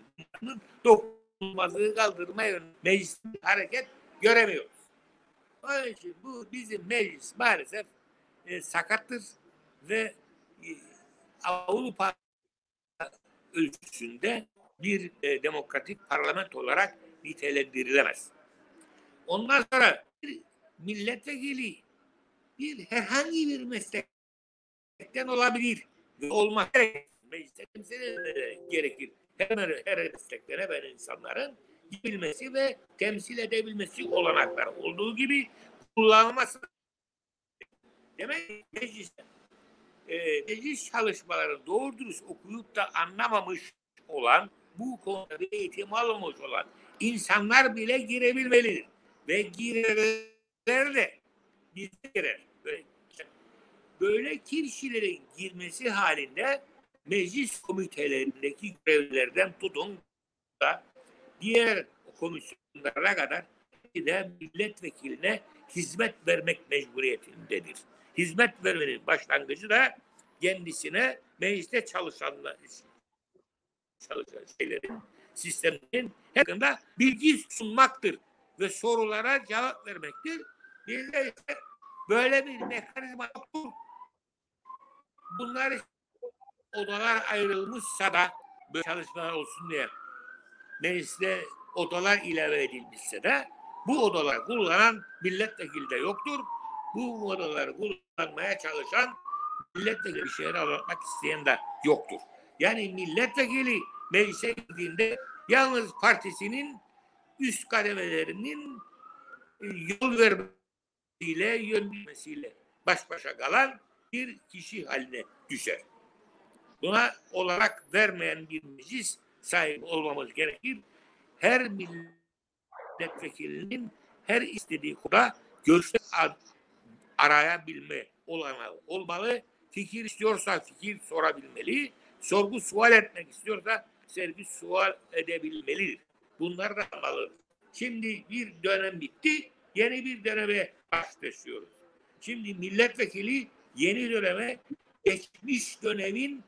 dokunulmazlığı kaldırma yönünde meclis hareket göremiyoruz. Onun için bu bizim meclis maalesef e, sakattır ve e, Avrupa ölçüsünde bir e, demokratik parlament olarak nitelendirilemez. Ondan sonra bir milletvekili bir herhangi bir meslekten olabilir olmak mecliste gerekir. Her, her mesleklere ben insanların bilmesi ve temsil edebilmesi olanaklar olduğu gibi kullanılması demek mecliste e, meclis çalışmaları doğru dürüst okuyup da anlamamış olan bu konuda bir eğitim almamış olan insanlar bile girebilmelidir. Ve girerler de biz girer. Böyle, böyle kişilerin girmesi halinde meclis komitelerindeki görevlerden tutun da diğer komisyonlara kadar de milletvekiline hizmet vermek mecburiyetindedir. Hizmet vermenin başlangıcı da kendisine mecliste çalışanlar çalışan şeylerin sistemin hakkında bilgi sunmaktır ve sorulara cevap vermektir. Bir de işte böyle bir mekanizma yoktur. Bunlar odalar ayrılmışsa da böyle çalışmalar olsun diye mecliste odalar ilave edilmişse de bu odalar kullanan milletvekili de yoktur. Bu odaları kullanmaya çalışan milletvekili bir şeyler anlatmak isteyen de yoktur. Yani milletvekili meclise girdiğinde yalnız partisinin üst kademelerinin e, yol vermesiyle, yönlendirmesiyle baş başa kalan bir kişi haline düşer. Buna olarak vermeyen bir meclis sahibi olmamız gerekir. Her milletvekilinin her istediği konuda görüşte arayabilme olanağı olmalı. Fikir istiyorsa fikir sorabilmeli. Sorgu sual etmek istiyorsa sergi sual edebilmelidir. Bunlar da yapmalıdır. Şimdi bir dönem bitti. Yeni bir döneme başlıyoruz. Şimdi milletvekili yeni döneme geçmiş dönemin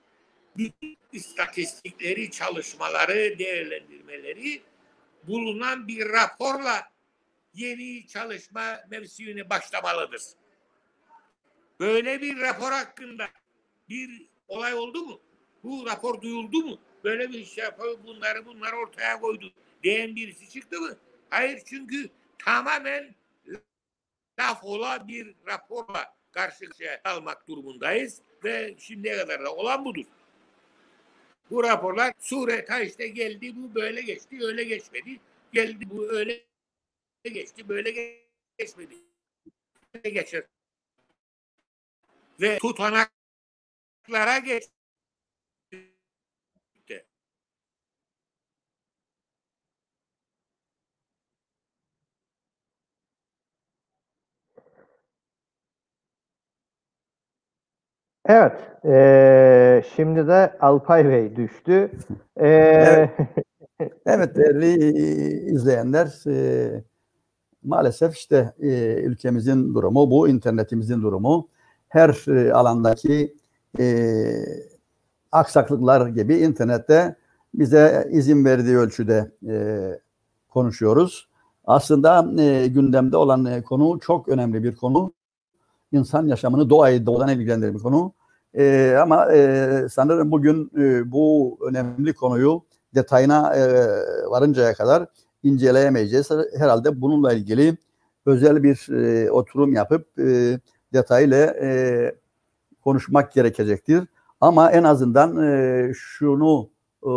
bütün istatistikleri, çalışmaları, değerlendirmeleri bulunan bir raporla yeni çalışma mevsimine başlamalıdır. Böyle bir rapor hakkında bir olay oldu mu? Bu rapor duyuldu mu? Böyle bir şey yapıyor, bunları bunlar ortaya koydu diyen birisi çıktı mı? Hayır çünkü tamamen laf ola bir raporla karşı karşıya almak durumundayız ve şimdiye kadar da olan budur. Bu raporlar sureta işte geldi bu böyle geçti öyle geçmedi. Geldi bu öyle geçti böyle geçmedi. Geçer. Ve tutanaklara geçti. Evet. eee, şimdi de Alpay Bey düştü. Eee, Evet değerli izleyenler e, maalesef işte e, ülkemizin durumu bu, internetimizin durumu her e, alandaki e, aksaklıklar gibi internette bize izin verdiği ölçüde e, konuşuyoruz. Aslında e, gündemde olan e, konu çok önemli bir konu. İnsan yaşamını doğayı doğadan ilgilendiren bir konu. E, ama e, sanırım bugün e, bu önemli konuyu detayına e, varıncaya kadar inceleyemeyeceğiz. Herhalde bununla ilgili özel bir e, oturum yapıp e, detaylı e, konuşmak gerekecektir. Ama en azından e, şunu e,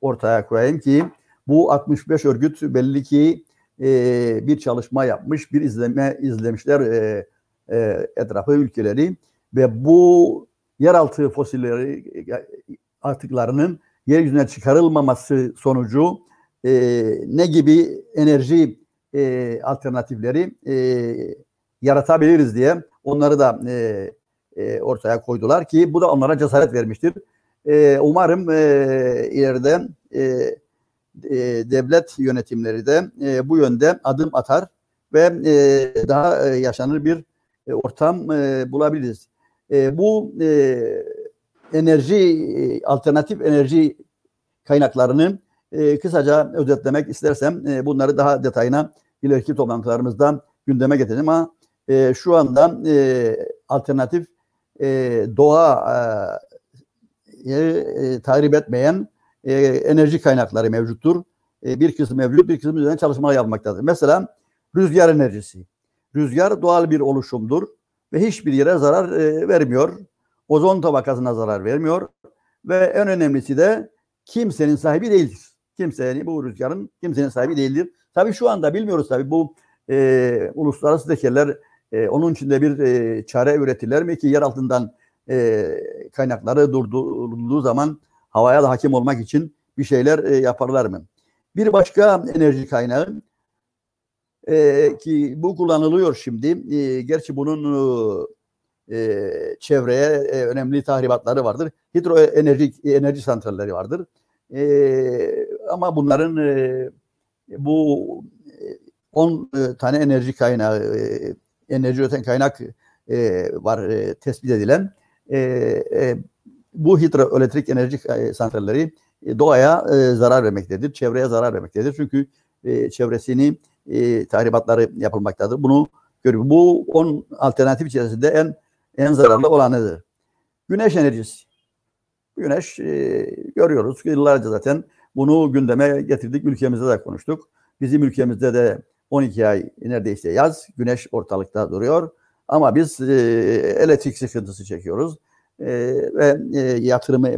ortaya koyayım ki bu 65 örgüt belli ki e, bir çalışma yapmış, bir izleme izlemişler e, e, etrafı ülkeleri ve bu yeraltı fosilleri atıklarının yeryüzüne çıkarılmaması sonucu e, ne gibi enerji e, alternatifleri e, yaratabiliriz diye onları da e, e, ortaya koydular ki bu da onlara cesaret vermiştir. E, umarım e, ileride e, e, devlet yönetimleri de e, bu yönde adım atar ve e, daha e, yaşanır bir e, ortam e, bulabiliriz. E, bu e, enerji alternatif enerji kaynaklarını e, kısaca özetlemek istersem e, bunları daha detayına ileriki toplantılarımızda gündeme getireceğim ama e, şu anda e, alternatif e, doğa e, e, tahrip etmeyen e, enerji kaynakları mevcuttur. E, bir kısmı mevcut, bir kısmı üzerine çalışmalar yapmaktadır. Mesela rüzgar enerjisi. Rüzgar doğal bir oluşumdur ve hiçbir yere zarar e, vermiyor. Ozon tabakasına zarar vermiyor ve en önemlisi de kimsenin sahibi değildir. Kimsenin bu rüzgarın kimsenin sahibi değildir. Tabii şu anda bilmiyoruz tabii bu e, uluslararası tekerler e, onun içinde bir e, çare üretirler mi ki yer altından e, kaynakları durdurulduğu zaman havaya da hakim olmak için bir şeyler e, yaparlar mı? Bir başka enerji kaynağı e, ki bu kullanılıyor şimdi. E, gerçi bunun e, çevreye e, önemli tahribatları vardır. Hidroenerji enerji santralleri vardır. E, ama bunların e, bu 10 e, tane enerji kaynağı, e, enerji üreten kaynak e, var tespit edilen. Bu hidroelektrik enerji santralleri doğaya zarar vermektedir, çevreye zarar vermektedir. Çünkü çevresini tahribatları yapılmaktadır. Bunu görüyor. Bu 10 alternatif içerisinde en en zararlı olanıdır. Güneş enerjisi. Güneş görüyoruz. Yıllarca zaten bunu gündeme getirdik. Ülkemizde de konuştuk. Bizim ülkemizde de 12 ay neredeyse yaz, güneş ortalıkta duruyor. Ama biz e, elektrik sıkıntısı çekiyoruz. E, ve e, yatırımı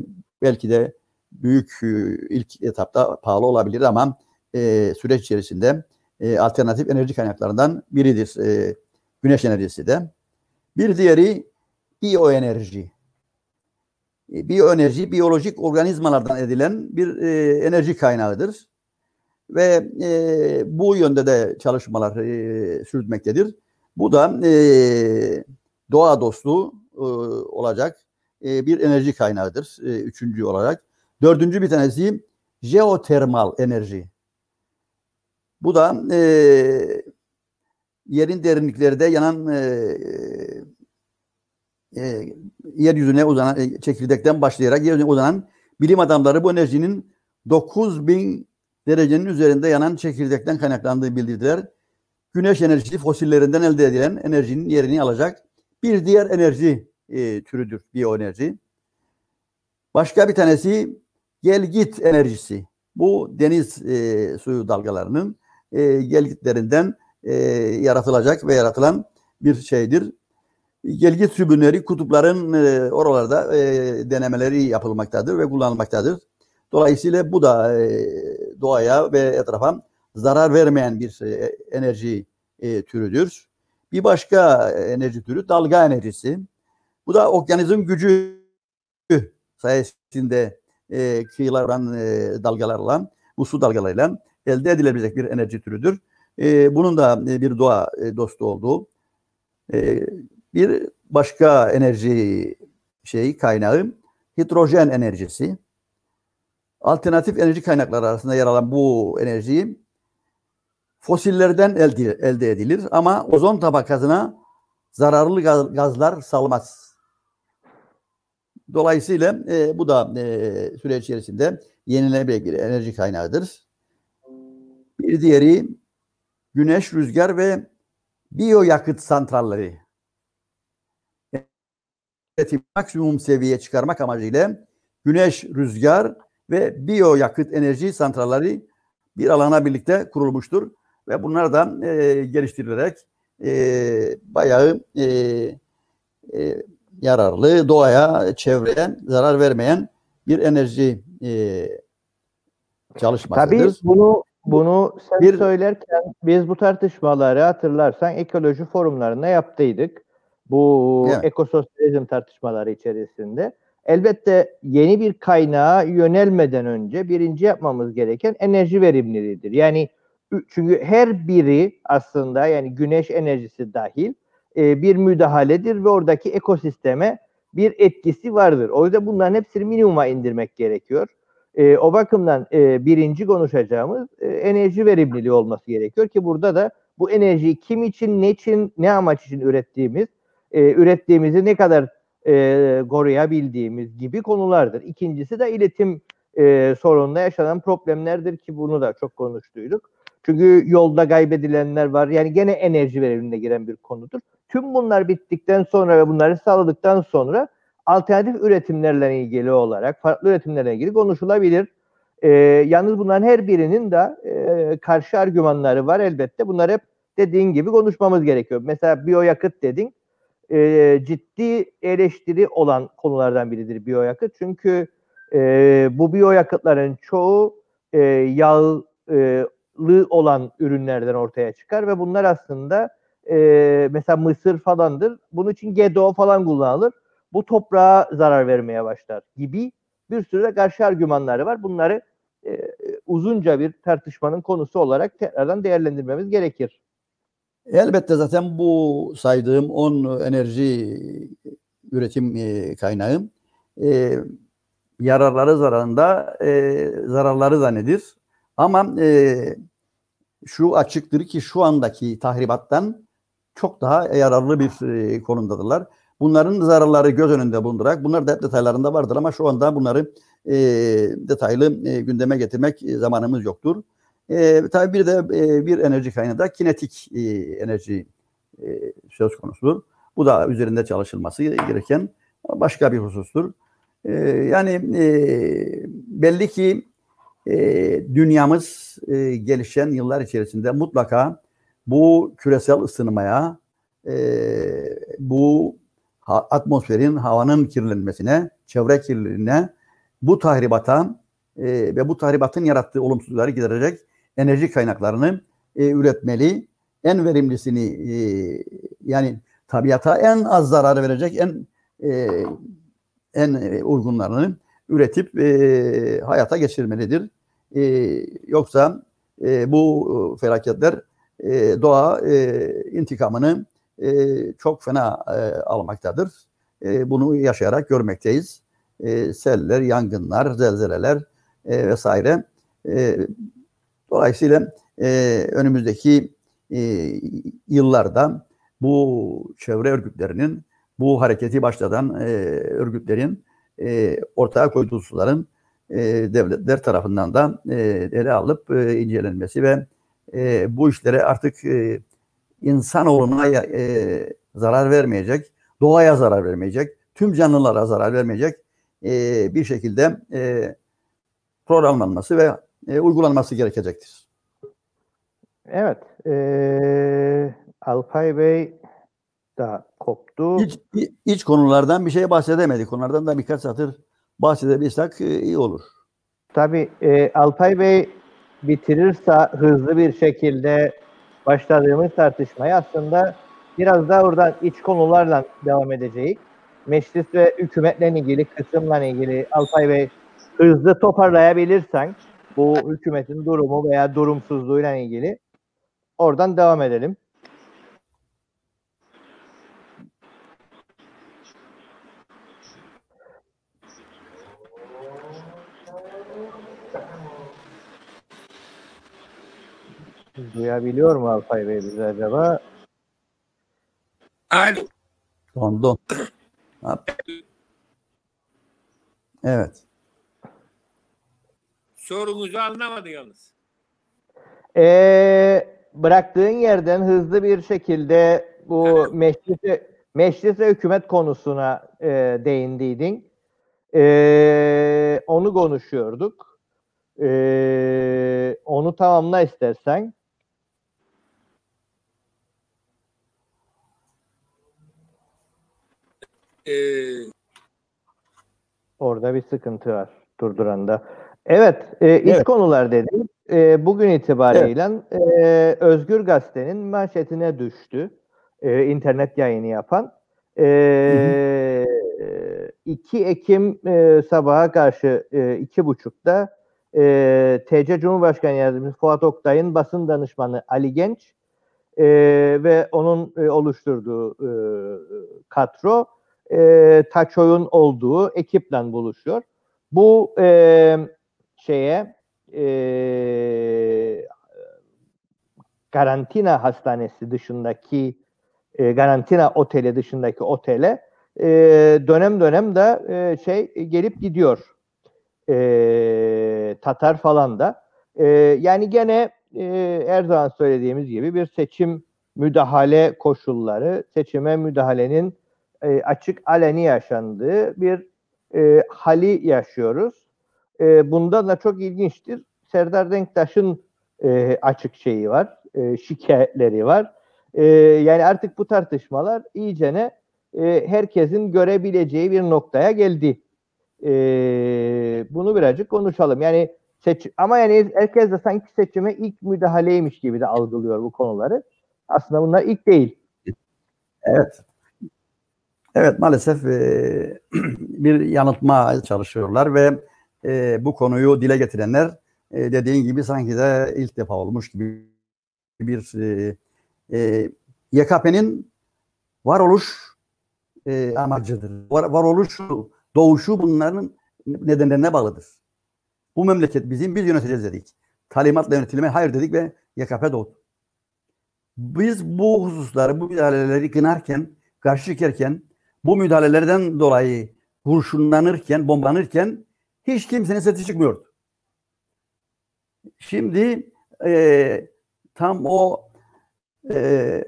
belki de büyük e, ilk etapta pahalı olabilir ama e, süreç içerisinde e, alternatif enerji kaynaklarından biridir e, güneş enerjisi de. Bir diğeri biyoenerji. E, biyoenerji, biyolojik organizmalardan edilen bir e, enerji kaynağıdır ve e, bu yönde de çalışmalar e, sürdürmektedir. Bu da e, doğa dostu e, olacak e, bir enerji kaynağıdır. E, üçüncü olarak. Dördüncü bir tanesi jeotermal enerji. Bu da e, yerin derinliklerinde yanan e, e, yeryüzüne uzanan e, çekirdekten başlayarak yeryüzüne uzanan bilim adamları bu enerjinin 9000 derecenin üzerinde yanan çekirdekten kaynaklandığı bildirdiler. Güneş enerjisi fosillerinden elde edilen enerjinin yerini alacak bir diğer enerji e, türüdür biyoenerji. Başka bir tanesi gelgit enerjisi. Bu deniz e, suyu dalgalarının e, gelgitlerinden e, yaratılacak ve yaratılan bir şeydir. Gelgit sübünleri kutupların e, oralarda e, denemeleri yapılmaktadır ve kullanılmaktadır. Dolayısıyla bu da e, doğaya ve etrafa zarar vermeyen bir e, enerji e, türüdür. Bir başka enerji türü dalga enerjisi. Bu da okyanizm gücü sayesinde e, kıyılardan e, dalgalarla, bu su dalgalarıyla elde edilebilecek bir enerji türüdür. E, bunun da e, bir doğa e, dostu olduğu e, bir başka enerji şeyi kaynağı hidrojen enerjisi alternatif enerji kaynakları arasında yer alan bu enerjiyi fosillerden elde, elde edilir ama ozon tabakasına zararlı gaz, gazlar salmaz. Dolayısıyla e, bu da e, süreç içerisinde yenilenebilir enerji kaynağıdır. Bir diğeri güneş, rüzgar ve biyoyakıt santralleri. Maksimum seviyeye çıkarmak amacıyla güneş, rüzgar ve biyoyakıt enerji santralleri bir alana birlikte kurulmuştur. Ve bunlar da e, geliştirilerek e, bayağı e, e, yararlı, doğaya, çevreye zarar vermeyen bir enerji e, çalışmasıdır. Tabii bunu bunu sen bir, söylerken biz bu tartışmaları hatırlarsan ekoloji forumlarında yaptıydık. Bu evet. ekososyalizm tartışmaları içerisinde. Elbette yeni bir kaynağa yönelmeden önce birinci yapmamız gereken enerji verimliliğidir. Yani çünkü her biri aslında yani güneş enerjisi dahil e, bir müdahaledir ve oradaki ekosisteme bir etkisi vardır. O yüzden bunların hepsini minimuma indirmek gerekiyor. E, o bakımdan e, birinci konuşacağımız e, enerji verimliliği olması gerekiyor ki burada da bu enerjiyi kim için, ne için, ne amaç için ürettiğimiz, e, ürettiğimizi ne kadar e, koruyabildiğimiz gibi konulardır. İkincisi de iletim e, sorununda yaşanan problemlerdir ki bunu da çok konuştuyduk. Çünkü yolda kaybedilenler var. Yani gene enerji verimine giren bir konudur. Tüm bunlar bittikten sonra ve bunları sağladıktan sonra alternatif üretimlerle ilgili olarak, farklı üretimlerle ilgili konuşulabilir. E, yalnız bunların her birinin de e, karşı argümanları var elbette. Bunlar hep dediğin gibi konuşmamız gerekiyor. Mesela biyoyakıt dedin e, ciddi eleştiri olan konulardan biridir biyoyakıt. Çünkü e, bu biyoyakıtların çoğu e, yağlı olan ürünlerden ortaya çıkar ve bunlar aslında e, mesela mısır falandır. Bunun için GDO falan kullanılır. Bu toprağa zarar vermeye başlar gibi bir sürü de karşı argümanları var. Bunları e, uzunca bir tartışmanın konusu olarak tekrardan değerlendirmemiz gerekir. Elbette zaten bu saydığım 10 enerji üretim e, kaynağı e, yararları zararında e, zararları da nedir? Ama e, şu açıktır ki şu andaki tahribattan çok daha yararlı bir e, konumdadırlar. Bunların zararları göz önünde bulundurarak, bunlar da hep detaylarında vardır ama şu anda bunları e, detaylı e, gündeme getirmek e, zamanımız yoktur. E, tabii bir de e, bir enerji kaynağı da kinetik e, enerji e, söz konusudur. Bu da üzerinde çalışılması gereken başka bir husustur. E, yani e, belli ki e, dünyamız e, gelişen yıllar içerisinde mutlaka bu küresel ısınmaya, e, bu atmosferin, havanın kirlenmesine, çevre kirliliğine, bu tahribata e, ve bu tahribatın yarattığı olumsuzlukları giderecek enerji kaynaklarını e, üretmeli. En verimlisini e, yani tabiata en az zarar verecek en e, en uygunlarını üretip e, hayata geçirmelidir. E, yoksa e, bu felaketler e, doğa e, intikamını e, çok fena e, almaktadır. E, bunu yaşayarak görmekteyiz. E, seller, yangınlar, zelzeleler e, vesaire. E, dolayısıyla e, önümüzdeki e, yıllarda bu çevre örgütlerinin, bu hareketi başlatan e, örgütlerin e, ortaya koyduğu suların e, devletler tarafından da e, ele alıp e, incelenmesi ve e, bu işlere artık e, insanoğluna e, zarar vermeyecek, doğaya zarar vermeyecek, tüm canlılara zarar vermeyecek e, bir şekilde e, programlanması ve e, uygulanması gerekecektir. Evet. E, Alpay Bey da koptu. İç, iç konulardan bir şey bahsedemedik. Konulardan da birkaç satır bahsedebilirsek e, iyi olur. Tabii e, Alpay Bey bitirirse hızlı bir şekilde başladığımız tartışmayı aslında biraz daha oradan iç konularla devam edeceğiz. Meclis ve hükümetle ilgili kısımla ilgili Alpay Bey hızlı toparlayabilirsen bu hükümetin durumu veya durumsuzluğuyla ilgili oradan devam edelim. Duyabiliyor mu Alpay Bey bizi acaba? Alo. Dondu. Evet. Sorunuzu anlamadı yalnız. Ee, bıraktığın yerden hızlı bir şekilde bu meclis, meclis ve hükümet konusuna e, değindiydin. E, onu konuşuyorduk. E, onu tamamla istersen. Ee, Orada bir sıkıntı var durduranda. Evet, e, iç Evet. konular dedim. E, bugün itibariyle e, Özgür Gazete'nin manşetine düştü. E, internet yayını yapan. E, 2 Ekim e, sabaha karşı e, iki buçukta e, TC Cumhurbaşkanı Yardımcısı Fuat Oktay'ın basın danışmanı Ali Genç e, ve onun e, oluşturduğu e, kadro e, Taçoy'un olduğu ekiple buluşuyor. Bu e, şeye e, karantina hastanesi dışındaki e, karantina oteli dışındaki otele e, dönem dönem de e, şey gelip gidiyor. E, Tatar falan da. E, yani gene e, her zaman söylediğimiz gibi bir seçim müdahale koşulları, seçime müdahalenin e, açık aleni yaşandığı bir e, hali yaşıyoruz. E, bundan da çok ilginçtir. Serdar Denktaş'ın e, açık şeyi var, e, şikayetleri var. E, yani artık bu tartışmalar iyicene e, herkesin görebileceği bir noktaya geldi. E, bunu birazcık konuşalım. Yani seç ama yani herkes de sanki seçime ilk müdahaleymiş gibi de algılıyor bu konuları. Aslında bunlar ilk değil. Evet. Evet maalesef e, bir yanıltma çalışıyorlar ve e, bu konuyu dile getirenler e, dediğin gibi sanki de ilk defa olmuş gibi bir e, e, YKP'nin varoluş e, amacıdır. Var, varoluşu, doğuşu bunların nedenlerine bağlıdır. Bu memleket bizim biz yöneteceğiz dedik. Talimatla yönetilmeye hayır dedik ve YKP doğdu. Biz bu hususları, bu müdahaleleri kınarken, karşı çıkarken, bu müdahalelerden dolayı kurşunlanırken, bombalanırken hiç kimsenin sesi çıkmıyordu. Şimdi e, tam o e,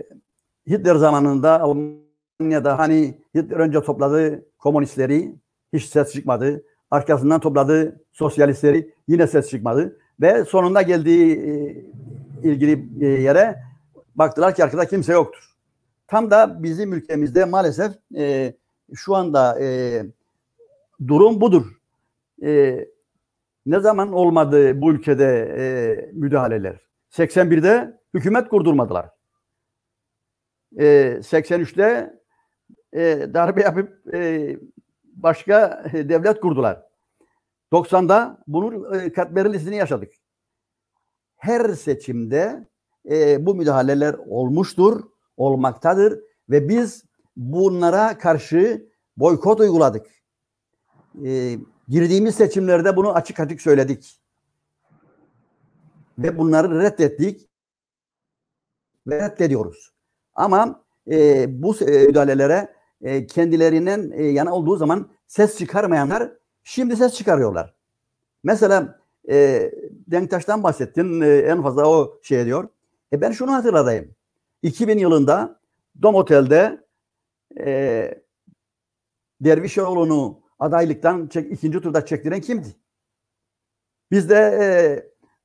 Hitler zamanında Almanya'da hani Hitler önce topladığı komünistleri hiç ses çıkmadı. Arkasından topladığı sosyalistleri yine ses çıkmadı. Ve sonunda geldiği e, ilgili e, yere baktılar ki arkada kimse yoktur. Tam da bizim ülkemizde maalesef e, şu anda e, durum budur. E, ne zaman olmadı bu ülkede e, müdahaleler? 81'de hükümet kurdurmadılar. E, 83'te e, darbe yapıp e, başka devlet kurdular. 90'da bunun e, katmerlisini yaşadık. Her seçimde e, bu müdahaleler olmuştur, olmaktadır ve biz bunlara karşı boykot uyguladık. E, girdiğimiz seçimlerde bunu açık açık söyledik. Ve bunları reddettik ve reddediyoruz. Ama e, bu e, müdahalelere e, kendilerinden e, yana olduğu zaman ses çıkarmayanlar şimdi ses çıkarıyorlar. Mesela e, Denktaş'tan bahsettin. E, en fazla o şey diyor. E ben şunu hatırladayım. 2000 yılında Dom Otel'de e, Dervişoğlu'nu adaylıktan çek, ikinci turda çektiren kimdi? Biz de e,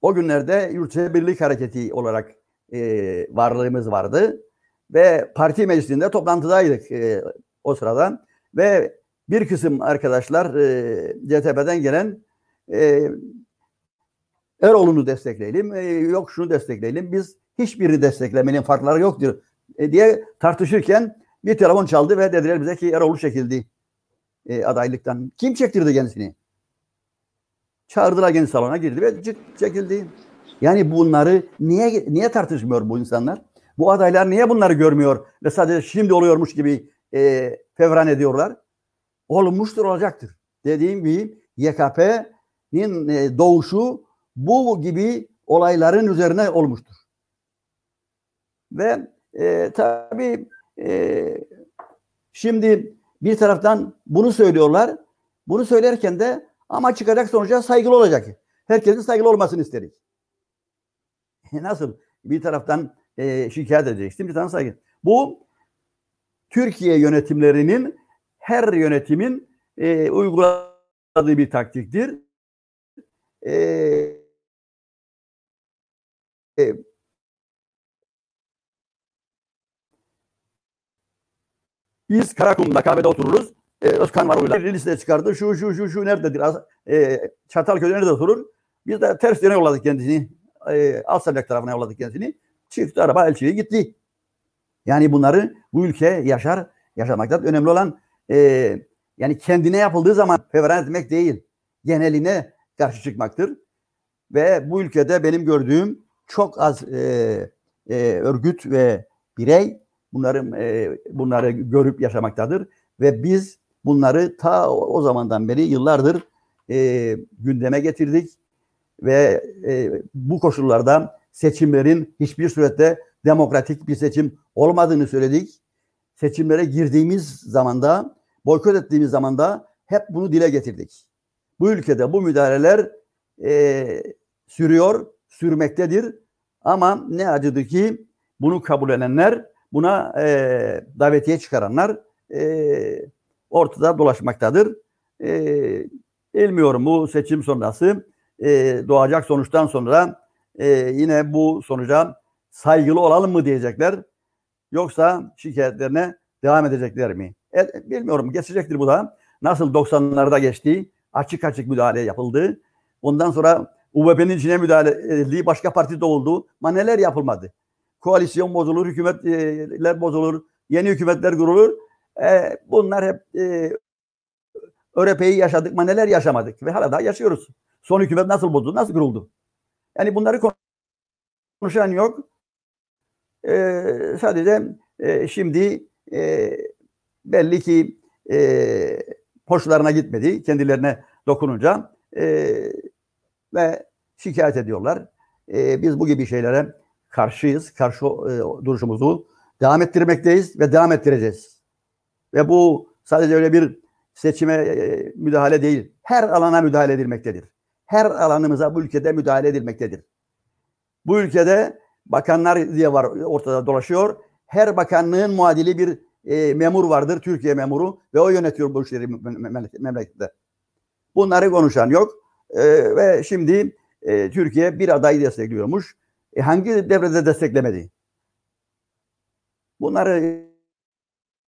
o günlerde Yurtsever Birlik Hareketi olarak e, varlığımız vardı. Ve parti meclisinde toplantıdaydık e, o sırada. Ve bir kısım arkadaşlar e, CTP'den gelen e, Eroğlu'nu destekleyelim, e, yok şunu destekleyelim. Biz hiçbirini desteklemenin farkları yoktur e, diye tartışırken bir telefon çaldı ve dediler bize ki Eroğlu çekildi e, adaylıktan. Kim çektirdi kendisini? Çağırdılar kendi salona girdi ve çekildi. Yani bunları niye niye tartışmıyor bu insanlar? Bu adaylar niye bunları görmüyor ve sadece şimdi oluyormuş gibi e, fevran ediyorlar? Olmuştur olacaktır. Dediğim gibi YKP'nin e, doğuşu bu gibi olayların üzerine olmuştur. Ve e, tabii e, şimdi bir taraftan bunu söylüyorlar. Bunu söylerken de ama çıkacak sonuca saygılı olacak. Herkesin saygılı olmasını isterik. Nasıl? Bir taraftan e, şikayet edeceksin, bir taraftan saygı. Bu Türkiye yönetimlerinin her yönetimin e, uyguladığı bir taktiktir. E, e, biz Karakum'da kahvede otururuz. E, Özkan var orada. Liste çıkardı. Şu şu şu şu nerededir? E, Çatalköy'de nerede oturur? Biz de ters yöne yolladık kendisini. E, Alsancak tarafına yolladık kendisini. Çıktı araba elçiliğe gitti. Yani bunları bu ülke yaşar, yaşamakta önemli olan e, yani kendine yapıldığı zaman fevran etmek değil. Geneline karşı çıkmaktır. Ve bu ülkede benim gördüğüm çok az e, e, örgüt ve birey bunları e, bunları görüp yaşamaktadır ve biz bunları ta o zamandan beri yıllardır e, gündeme getirdik ve e, bu koşullarda seçimlerin hiçbir surette demokratik bir seçim olmadığını söyledik. Seçimlere girdiğimiz zamanda, boykot ettiğimiz zamanda hep bunu dile getirdik. Bu ülkede bu müdahaleler e, sürüyor, sürmektedir. Ama ne acıdır ki bunu kabul edenler, buna e, davetiye çıkaranlar e, ortada dolaşmaktadır. E, bilmiyorum bu seçim sonrası e, doğacak sonuçtan sonra e, yine bu sonuca saygılı olalım mı diyecekler. Yoksa şikayetlerine devam edecekler mi? E, bilmiyorum geçecektir bu da. Nasıl 90'larda geçti, açık açık müdahale yapıldı. Ondan sonra UBP'nin içine müdahale edildiği başka partide oldu. Ama neler yapılmadı? Koalisyon bozulur, hükümetler bozulur, yeni hükümetler kurulur. E, bunlar hep e, ÖRP'yi yaşadık ama neler yaşamadık ve hala daha yaşıyoruz. Son hükümet nasıl bozuldu, nasıl kuruldu? Yani bunları konuşan yok. E, sadece e, şimdi e, belli ki e, hoşlarına gitmedi kendilerine dokununca e, ve şikayet ediyorlar. E, biz bu gibi şeylere karşıyız. Karşı e, duruşumuzu devam ettirmekteyiz ve devam ettireceğiz. Ve bu sadece öyle bir seçime e, müdahale değil. Her alana müdahale edilmektedir. Her alanımıza bu ülkede müdahale edilmektedir. Bu ülkede bakanlar diye var ortada dolaşıyor. Her bakanlığın muadili bir e, memur vardır, Türkiye memuru ve o yönetiyor bu işleri memlekette. Bunları konuşan yok. E, ve şimdi e, Türkiye bir adayı destekliyormuş. E, hangi devrede desteklemedi? Bunları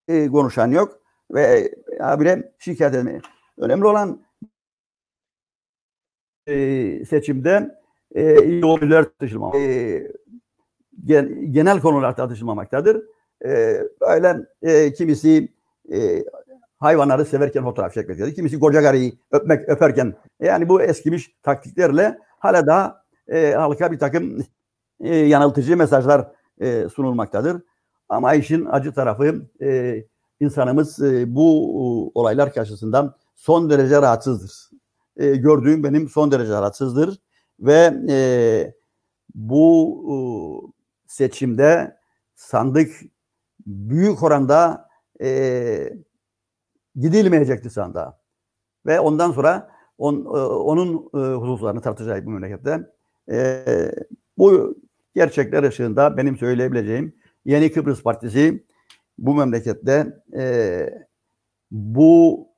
e, konuşan yok ve abire şikayet etmeyi. Önemli olan e, seçimde e, ideolojiler tartışılmamak. E, gen, genel konular tartışılmamaktadır. E, böyle e, kimisi e, hayvanları severken fotoğraf çekmektedir. Kimisi koca karıyı öpmek öperken yani bu eskimiş taktiklerle hala da e, halka bir takım e, yanıltıcı mesajlar e, sunulmaktadır. Ama işin acı tarafı e, insanımız e, bu olaylar karşısında son derece rahatsızdır. E, gördüğüm benim son derece rahatsızdır ve e, bu e, seçimde sandık büyük oranda e, gidilmeyecekti sandığa. Ve ondan sonra on, e, onun e, hususlarını tartışacak bu memlekette. E, bu gerçekler ışığında benim söyleyebileceğim Yeni Kıbrıs Partisi bu memlekette e, bu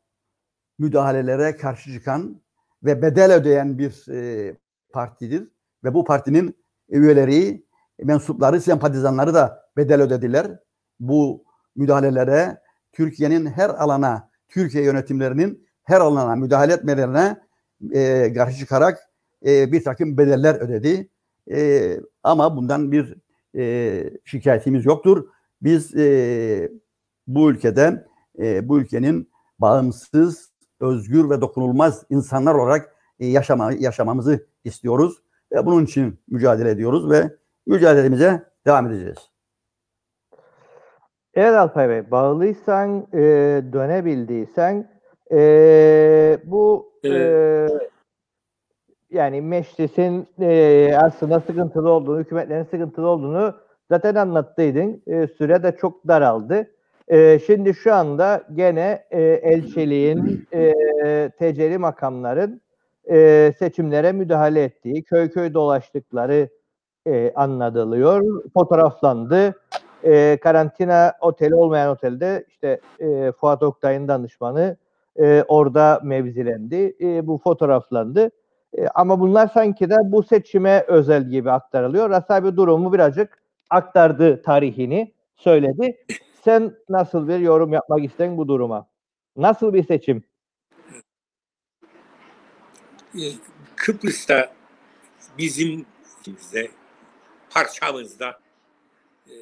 müdahalelere karşı çıkan ve bedel ödeyen bir e, partidir. Ve bu partinin üyeleri, mensupları, sempatizanları da bedel ödediler. Bu müdahalelere Türkiye'nin her alana, Türkiye yönetimlerinin her alana müdahale etmelerine e, karşı çıkarak e, bir takım bedeller ödedi. E, ama bundan bir e, şikayetimiz yoktur. Biz e, bu ülkede, e, bu ülkenin bağımsız, özgür ve dokunulmaz insanlar olarak e, yaşama, yaşamamızı istiyoruz. Ve bunun için mücadele ediyoruz ve mücadelemize devam edeceğiz. Evet Alpay Bey, bağlıysan, e, dönebildiysen e, bu evet. e, yani meclisin e, aslında sıkıntılı olduğunu, hükümetlerin sıkıntılı olduğunu zaten anlattıydın. E, süre de çok daraldı. E, şimdi şu anda gene e, elçiliğin, e, teceli makamların e, seçimlere müdahale ettiği, köy köy dolaştıkları e, anladılıyor. Fotoğraflandı. E, karantina oteli olmayan otelde işte e, Fuat Oktay'ın danışmanı e, orada mevzilendi. E, bu fotoğraflandı. E, ama bunlar sanki de bu seçime özel gibi aktarılıyor. Rasabi durumu birazcık aktardı tarihini söyledi. Sen nasıl bir yorum yapmak isten bu duruma? Nasıl bir seçim? Ee, Kıbrıs'ta bizim bizde parçamızda e,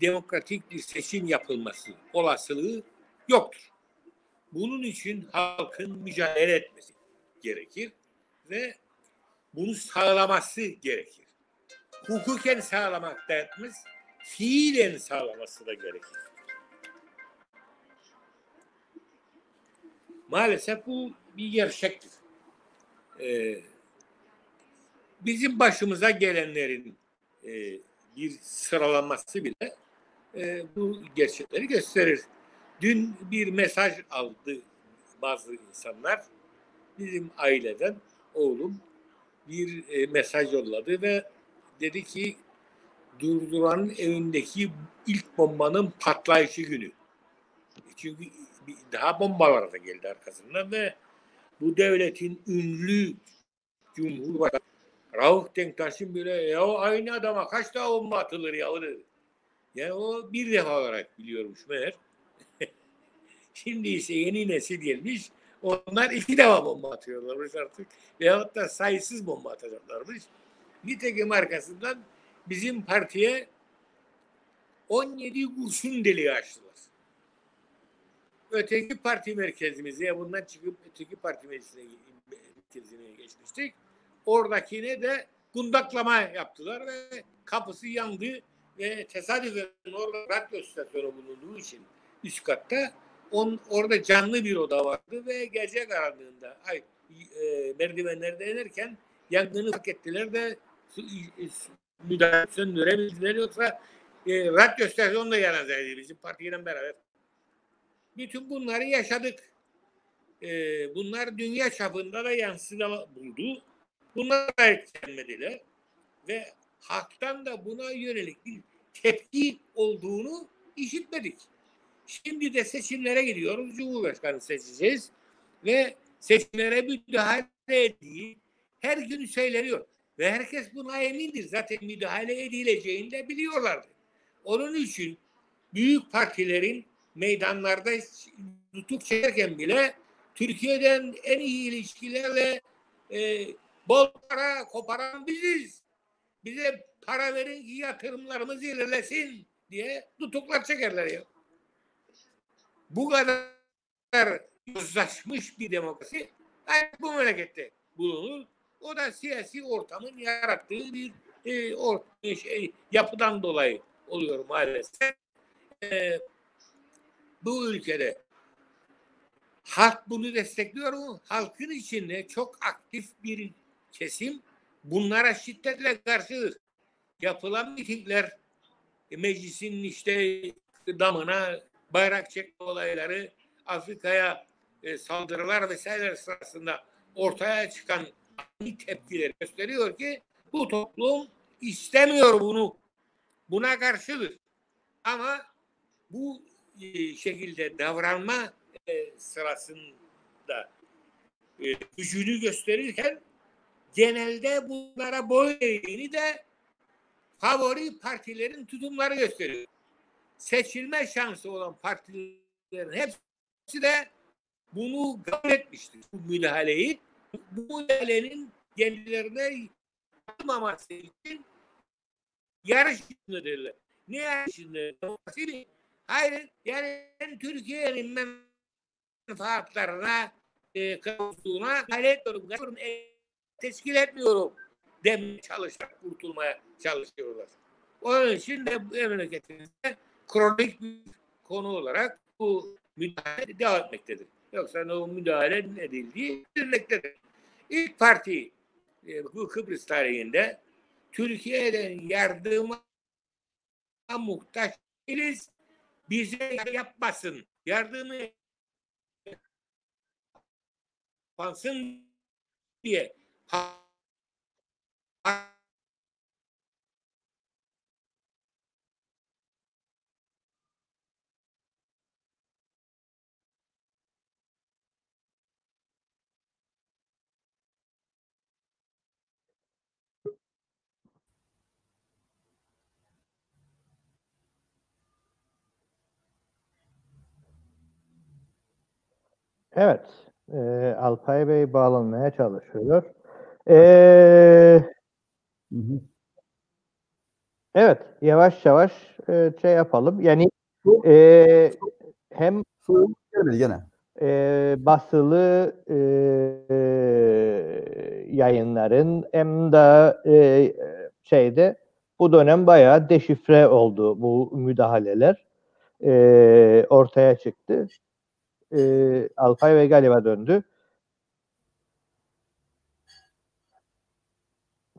demokratik bir seçim yapılması olasılığı yoktur. Bunun için halkın mücadele etmesi gerekir ve bunu sağlaması gerekir. Hukuken sağlamak da fiilen sağlaması da gerekir. Maalesef bu bir gerçektir. Ee, bizim başımıza gelenlerin e, bir sıralaması bile e, bu gerçekleri gösterir. Dün bir mesaj aldı bazı insanlar bizim aileden oğlum bir e, mesaj yolladı ve dedi ki durduranın evindeki ilk bombanın patlayışı günü. Çünkü daha bombalar da geldi arkasından ve bu devletin ünlü Cumhurbaşkanı Rauf Denktaş'ın bile ya o aynı adama kaç daha bomba atılır ya Yani o bir defa olarak biliyormuş meğer. Şimdi ise yeni nesil gelmiş onlar iki defa bomba atıyorlarmış artık. Veyahut da sayısız bomba atacaklarmış. Nitekim arkasından bizim partiye 17 kurşun deliği açtılar. Öteki parti merkezimize ya bundan çıkıp öteki parti meclisine merkezine geçmiştik. Oradakine de kundaklama yaptılar ve kapısı yandı ve tesadüfen orada radyo istasyonu bulunduğu için üst katta on, orada canlı bir oda vardı ve gece karanlığında ay, e, merdivenlerde inerken yangını fark ettiler de su, müdahale söndürebildiler yoksa e, radyo istasyonu da yanacağıydı bizim partiyle beraber. Bütün bunları yaşadık. E, bunlar dünya çapında da yansıda buldu. Bunlar da etkilenmediler. Ve halktan da buna yönelik bir tepki olduğunu işitmedik. Şimdi de seçimlere gidiyoruz. Cumhurbaşkanı seçeceğiz. Ve seçimlere müdahale ettiği her gün söyleniyor. Ve herkes buna emindir. Zaten müdahale edileceğini de biliyorlardı. Onun için büyük partilerin meydanlarda tutuk çekerken bile Türkiye'den en iyi ilişkilerle e, bol para koparan biziz. Bize para verin ki yatırımlarımız ilerlesin diye tutuklar çekerler ya. Bu kadar uzlaşmış bir demokrasi bu memlekette bulunur. O da siyasi ortamın yarattığı bir e, or, şey, yapıdan dolayı oluyor maalesef. E, bu ülkede halk bunu destekliyor mu? Halkın içinde çok aktif bir kesim bunlara şiddetle karşıdır. Yapılan mitingler, e, meclisin işte damına bayrak çekme olayları, Afrika'ya e, saldırılar vesaire sırasında ortaya çıkan tepkileri gösteriyor ki bu toplum istemiyor bunu. Buna karşıdır. Ama bu e, şekilde davranma e, sırasında e, gücünü gösterirken genelde bunlara boy eğdiğini de favori partilerin tutumları gösteriyor. Seçilme şansı olan partilerin hepsi de bunu kabul etmiştir. Bu müdahaleyi. Bu müdahalenin kendilerine yapılmaması için yarış içindedirler. Ne yarış içinde? Hayır, yani Türkiye'nin menfaatlarına e, kavuştuğuna hayret ediyorum. E, teşkil etmiyorum demeye çalışarak kurtulmaya çalışıyorlar. Onun için de bu memleketimizde kronik bir konu olarak bu müdahale devam etmektedir. Yoksa o müdahale edildiği bilmektedir. İlk parti e, bu Kıbrıs tarihinde Türkiye'den yardıma muhtaç değiliz. Bize yapmasın. Yardımı yapansın diye Evet. E, Alpay Bey bağlanmaya çalışıyor. E, evet. Yavaş yavaş e, şey yapalım. Yani e, hem Su gene. e, basılı e, yayınların hem de e, şeyde bu dönem bayağı deşifre oldu bu müdahaleler. E, ortaya çıktı. E, Alpay Bey galiba döndü.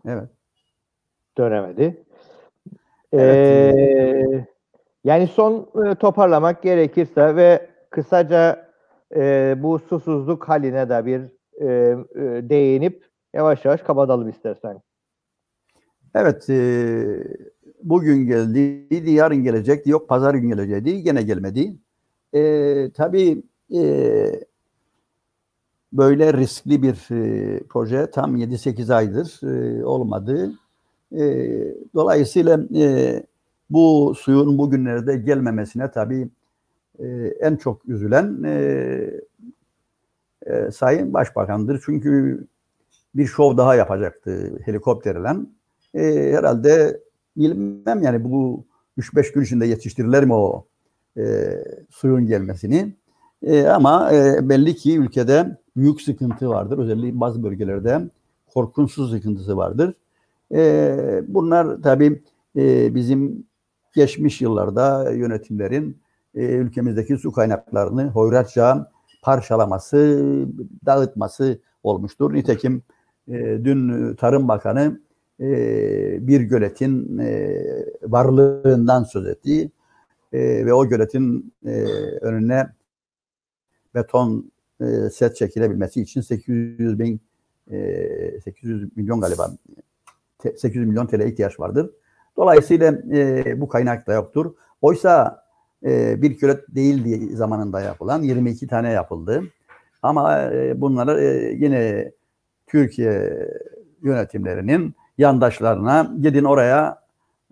Evet. Dönemedi. Evet. E, yani son e, toparlamak gerekirse ve kısaca e, bu susuzluk haline de bir e, e, değinip yavaş yavaş kapatalım istersen. Evet. e, bugün geldi, yarın gelecekti. Yok pazar gün gelecekti. Gene gelmedi. E, tabii e, böyle riskli bir e, proje tam 7-8 aydır e, olmadı. E, dolayısıyla e, bu suyun bugünlerde gelmemesine tabii e, en çok üzülen e, e, Sayın Başbakan'dır. Çünkü bir şov daha yapacaktı helikopterle. E, herhalde bilmem yani bu 3-5 gün içinde yetiştirirler mi o e, suyun gelmesini. E, ama e, belli ki ülkede büyük sıkıntı vardır. Özellikle bazı bölgelerde korkunç su sıkıntısı vardır. E, bunlar tabii e, bizim geçmiş yıllarda yönetimlerin e, ülkemizdeki su kaynaklarını hoyratça parçalaması, dağıtması olmuştur. Nitekim e, dün Tarım Bakanı e, bir göletin e, varlığından söz ettiği e, ve o göletin e, önüne beton e, set çekilebilmesi için 800 bin e, 800 milyon galiba 800 milyon TL ihtiyaç vardır. Dolayısıyla e, bu kaynak da yoktur. Oysa e, bir gölet değildi zamanında yapılan 22 tane yapıldı. Ama e, bunları e, yine Türkiye yönetimlerinin yandaşlarına gidin oraya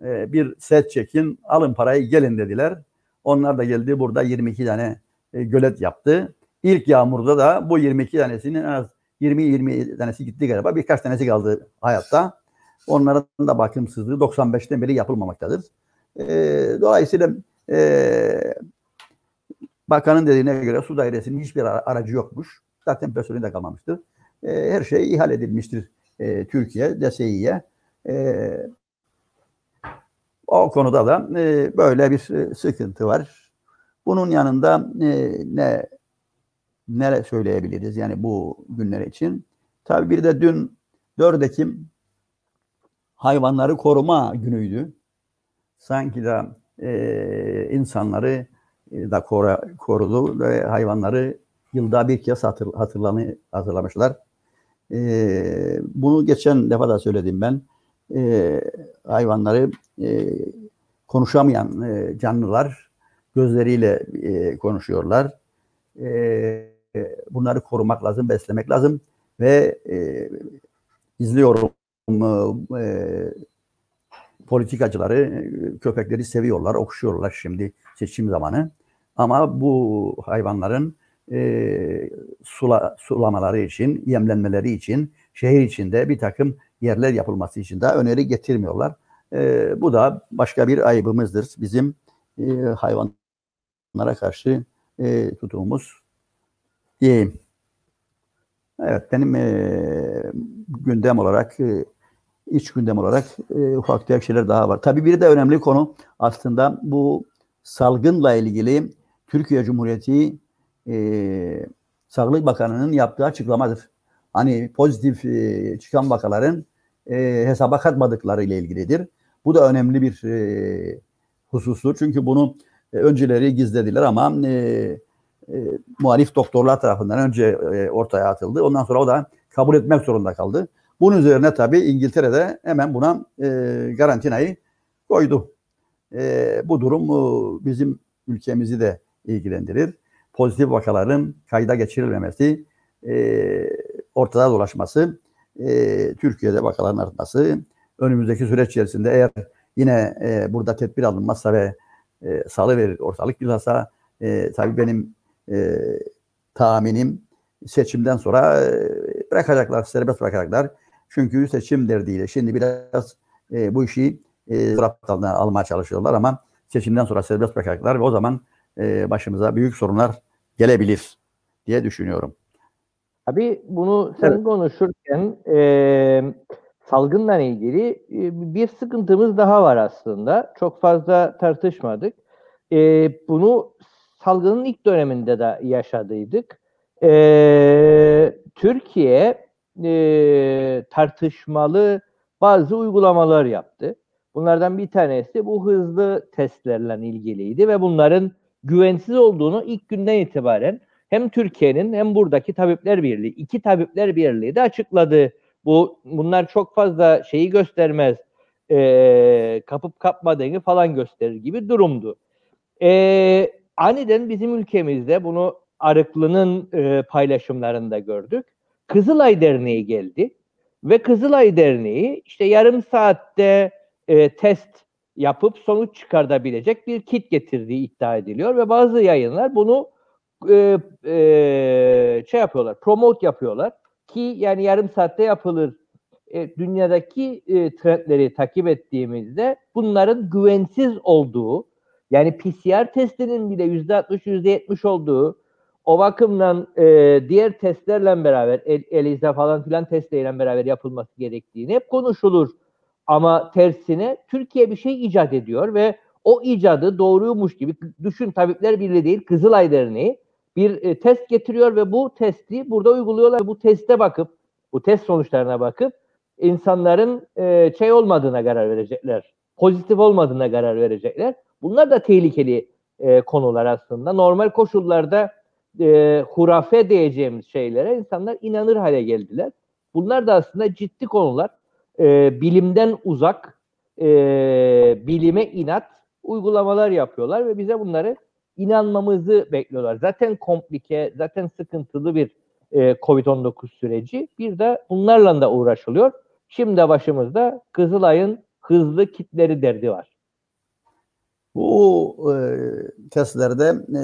e, bir set çekin, alın parayı gelin dediler. Onlar da geldi burada 22 tane e, gölet yaptı. İlk yağmurda da bu 22 tanesinin en az 20-20 tanesi gitti galiba. Birkaç tanesi kaldı hayatta. Onların da bakımsızlığı 95'ten beri yapılmamaktadır. E, dolayısıyla e, bakanın dediğine göre su dairesinin hiçbir aracı yokmuş. Zaten personeli de kalmamıştır. E, her şey ihale edilmiştir e, Türkiye, DSİ'ye. E, o konuda da e, böyle bir e, sıkıntı var. Bunun yanında e, ne ne söyleyebiliriz yani bu günler için? Tabii bir de dün 4 Ekim hayvanları koruma günüydü. Sanki de e, insanları e, da kora, korudu ve hayvanları yılda bir kez hatır, hatırlanı, hatırlamışlar. E, bunu geçen defa da söyledim ben. E, hayvanları e, konuşamayan e, canlılar gözleriyle e, konuşuyorlar. E, bunları korumak lazım, beslemek lazım ve e, izliyorum e, politikacıları köpekleri seviyorlar, okşuyorlar şimdi seçim zamanı. Ama bu hayvanların e, sula, sulamaları için, yemlenmeleri için, şehir içinde bir takım yerler yapılması için de öneri getirmiyorlar. E, bu da başka bir ayıbımızdır. Bizim e, hayvanlara karşı e, tutumumuz diyeyim. Evet, benim e, gündem olarak, e, iç gündem olarak e, ufak tefek şeyler daha var. Tabii bir de önemli konu aslında bu salgınla ilgili Türkiye Cumhuriyeti e, Sağlık Bakanı'nın yaptığı açıklamadır. Hani pozitif e, çıkan vakaların e, hesaba katmadıkları ile ilgilidir. Bu da önemli bir e, husustur. Çünkü bunu önceleri gizlediler ama e, e, muhalif doktorlar tarafından önce e, ortaya atıldı. Ondan sonra o da kabul etmek zorunda kaldı. Bunun üzerine tabii İngiltere'de hemen buna e, garantinayı koydu. E, bu durum e, bizim ülkemizi de ilgilendirir. Pozitif vakaların kayda geçirilmemesi, e, ortada dolaşması, e, Türkiye'de vakaların artması, önümüzdeki süreç içerisinde eğer yine e, burada tedbir alınmazsa ve e, salı verir ortalık bilhassa e, tabii benim e, tahminim seçimden sonra e, bırakacaklar, serbest bırakacaklar. Çünkü seçim derdiyle şimdi biraz e, bu işi e, raptalına almaya çalışıyorlar ama seçimden sonra serbest bırakacaklar ve o zaman e, başımıza büyük sorunlar gelebilir diye düşünüyorum. Abi bunu sen evet. konuşurken e, salgınla ilgili e, bir sıkıntımız daha var aslında. Çok fazla tartışmadık. E, bunu salgının ilk döneminde de yaşadıydık. E, Türkiye tartışmalı bazı uygulamalar yaptı. Bunlardan bir tanesi bu hızlı testlerle ilgiliydi ve bunların güvensiz olduğunu ilk günden itibaren hem Türkiye'nin hem buradaki Tabipler Birliği, iki Tabipler Birliği de açıkladı. Bu bunlar çok fazla şeyi göstermez, e, kapıp kapmadığını falan gösterir gibi durumdu. E, aniden bizim ülkemizde bunu Arıklı'nın e, paylaşımlarında gördük. Kızılay Derneği geldi ve Kızılay Derneği işte yarım saatte e, test yapıp sonuç çıkartabilecek bir kit getirdiği iddia ediliyor ve bazı yayınlar bunu e, e, şey yapıyorlar, promote yapıyorlar ki yani yarım saatte yapılır. E, dünyadaki e, trendleri takip ettiğimizde bunların güvensiz olduğu, yani PCR testinin bile yüzde 60, yüzde 70 olduğu, o bakımdan e, diğer testlerle beraber, el, ELISA falan filan testleriyle beraber yapılması gerektiğini hep konuşulur. Ama tersine Türkiye bir şey icat ediyor ve o icadı doğruymuş gibi düşün Tabipler Birliği değil Kızılay Derneği bir e, test getiriyor ve bu testi burada uyguluyorlar. Bu teste bakıp bu test sonuçlarına bakıp insanların e, şey olmadığına karar verecekler. Pozitif olmadığına karar verecekler. Bunlar da tehlikeli e, konular aslında. Normal koşullarda e, hurafe diyeceğimiz şeylere insanlar inanır hale geldiler. Bunlar da aslında ciddi konular. E, bilimden uzak, e, bilime inat uygulamalar yapıyorlar ve bize bunları inanmamızı bekliyorlar. Zaten komplike, zaten sıkıntılı bir e, Covid-19 süreci. Bir de bunlarla da uğraşılıyor. Şimdi başımızda Kızılay'ın hızlı kitleri derdi var. Bu e, testlerde e,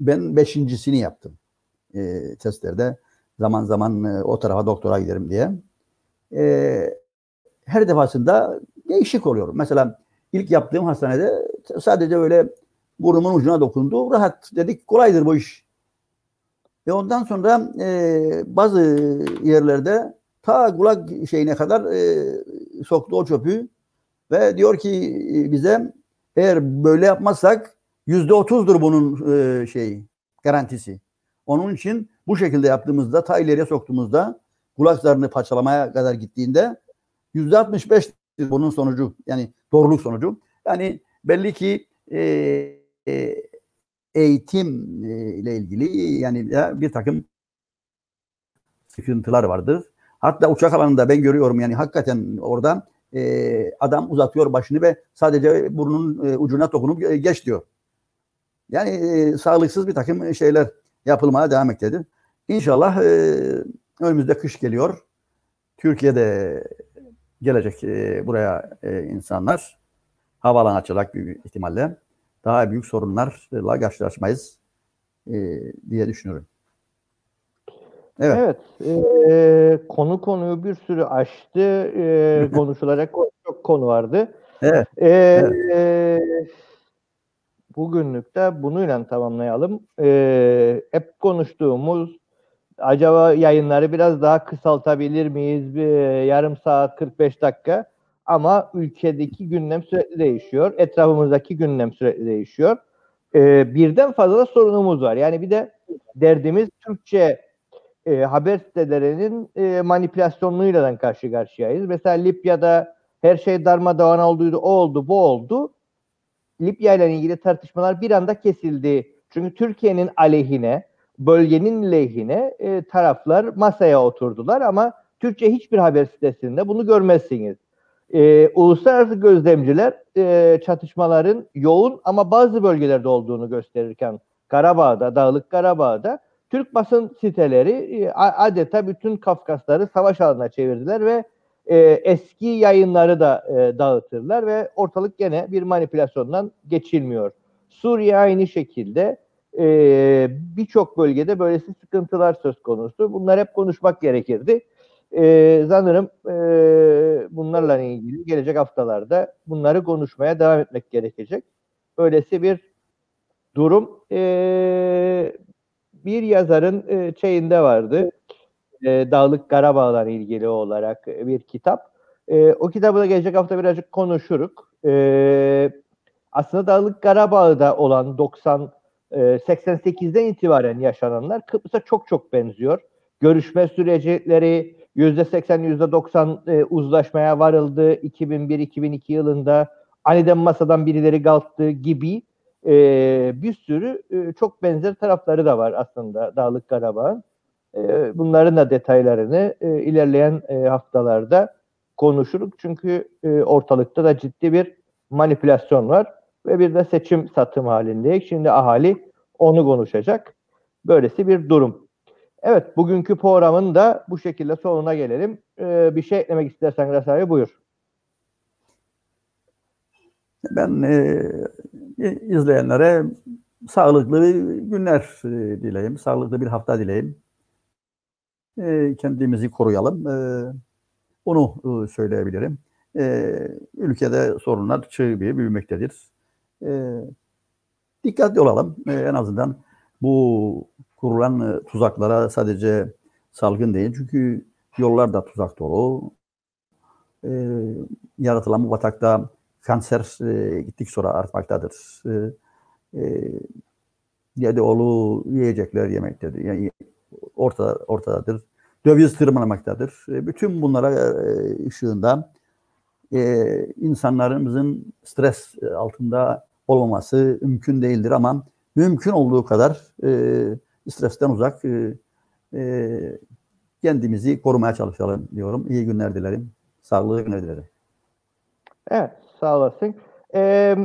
ben beşincisini yaptım. E, testlerde zaman zaman e, o tarafa doktora giderim diye. E, her defasında değişik oluyor. Mesela ilk yaptığım hastanede sadece öyle burnumun ucuna dokundu. Rahat dedik kolaydır bu iş. Ve ondan sonra e, bazı yerlerde ta kulak şeyine kadar e, soktu o çöpü ve diyor ki e, bize eğer böyle yapmazsak yüzde otuzdur bunun e, şeyi garantisi. Onun için bu şekilde yaptığımızda ta ileriye soktuğumuzda kulak zarını parçalamaya kadar gittiğinde yüzde altmış beş bunun sonucu yani doğruluk sonucu. Yani belli ki e, e, eğitim ile ilgili yani bir takım sıkıntılar vardır. Hatta uçak alanında ben görüyorum yani hakikaten orada e, adam uzatıyor başını ve sadece burnun e, ucuna dokunup e, geç diyor. Yani e, sağlıksız bir takım şeyler yapılmaya devam etmektedir. İnşallah e, önümüzde kış geliyor. Türkiye'de gelecek e, buraya e, insanlar havalan açılacak büyük ihtimalle daha büyük sorunlarla karşılaşmayız e, diye düşünüyorum. Evet. evet e, konu konuyu bir sürü açtı. E, konuşulacak çok konu vardı. Evet. E, evet. E, bugünlük de bununla tamamlayalım. E, hep konuştuğumuz acaba yayınları biraz daha kısaltabilir miyiz? Bir, yarım saat 45 dakika. Ama ülkedeki gündem sürekli değişiyor. Etrafımızdaki gündem sürekli değişiyor. E, birden fazla sorunumuz var. Yani bir de derdimiz Türkçe e, haber sitelerinin e, manipülasyonluğuyla karşı karşıyayız. Mesela Libya'da her şey darmadağın olduydu, o oldu, bu oldu. Libya ile ilgili tartışmalar bir anda kesildi. Çünkü Türkiye'nin aleyhine, bölgenin lehine e, taraflar masaya oturdular ama Türkçe hiçbir haber sitesinde bunu görmezsiniz. E, uluslararası gözlemciler e, çatışmaların yoğun ama bazı bölgelerde olduğunu gösterirken Karabağ'da, Dağlık Karabağ'da Türk basın siteleri e, adeta bütün Kafkasları savaş alanına çevirdiler ve e, eski yayınları da e, dağıtırlar ve ortalık gene bir manipülasyondan geçilmiyor. Suriye aynı şekilde e, birçok bölgede böylesi sıkıntılar söz konusu. Bunlar hep konuşmak gerekirdi. E, sanırım e, bunlarla ilgili gelecek haftalarda bunları konuşmaya devam etmek gerekecek. Böylesi bir durum. E, bir yazarın e, şeyinde vardı. E, Dağlık Karabağ'la ilgili olarak bir kitap. E, o kitabı da gelecek hafta birazcık konuşuruk. E, aslında Dağlık Karabağ'da olan 90 e, 88'den itibaren yaşananlar Kıbrıs'a çok çok benziyor. Görüşme süreçleri %80 %90 e, uzlaşmaya varıldı 2001-2002 yılında aniden masadan birileri kalktı gibi e, bir sürü e, çok benzer tarafları da var aslında Dağlık Karabağ'ın. E, bunların da detaylarını e, ilerleyen e, haftalarda konuşuruz. Çünkü e, ortalıkta da ciddi bir manipülasyon var ve bir de seçim satım halindeyiz. Şimdi ahali onu konuşacak. Böylesi bir durum. Evet, bugünkü programın da bu şekilde sonuna gelelim. Ee, bir şey eklemek istersen Rasari buyur. Ben e, izleyenlere sağlıklı günler e, dileyim, sağlıklı bir hafta dileyim. E, kendimizi koruyalım. E, onu e, söyleyebilirim. E, ülkede sorunlar çığ gibi büyümektedir. E, dikkatli olalım. E, en azından bu kurulan e, tuzaklara sadece salgın değil. Çünkü yollar da tuzak dolu. E, yaratılan bu batakta kanser e, gittik sonra artmaktadır. E, e, Yedeoğlu yiyecekler yemektedir. Yani orta, ortadadır. döviz tırmanmaktadır. E, bütün bunlara e, ışığında e, insanlarımızın stres altında olmaması mümkün değildir ama mümkün olduğu kadar e, stresten uzak e, e, kendimizi korumaya çalışalım diyorum. İyi günler dilerim. Sağlıklı günler dilerim. Evet, sağ olasın. Ee,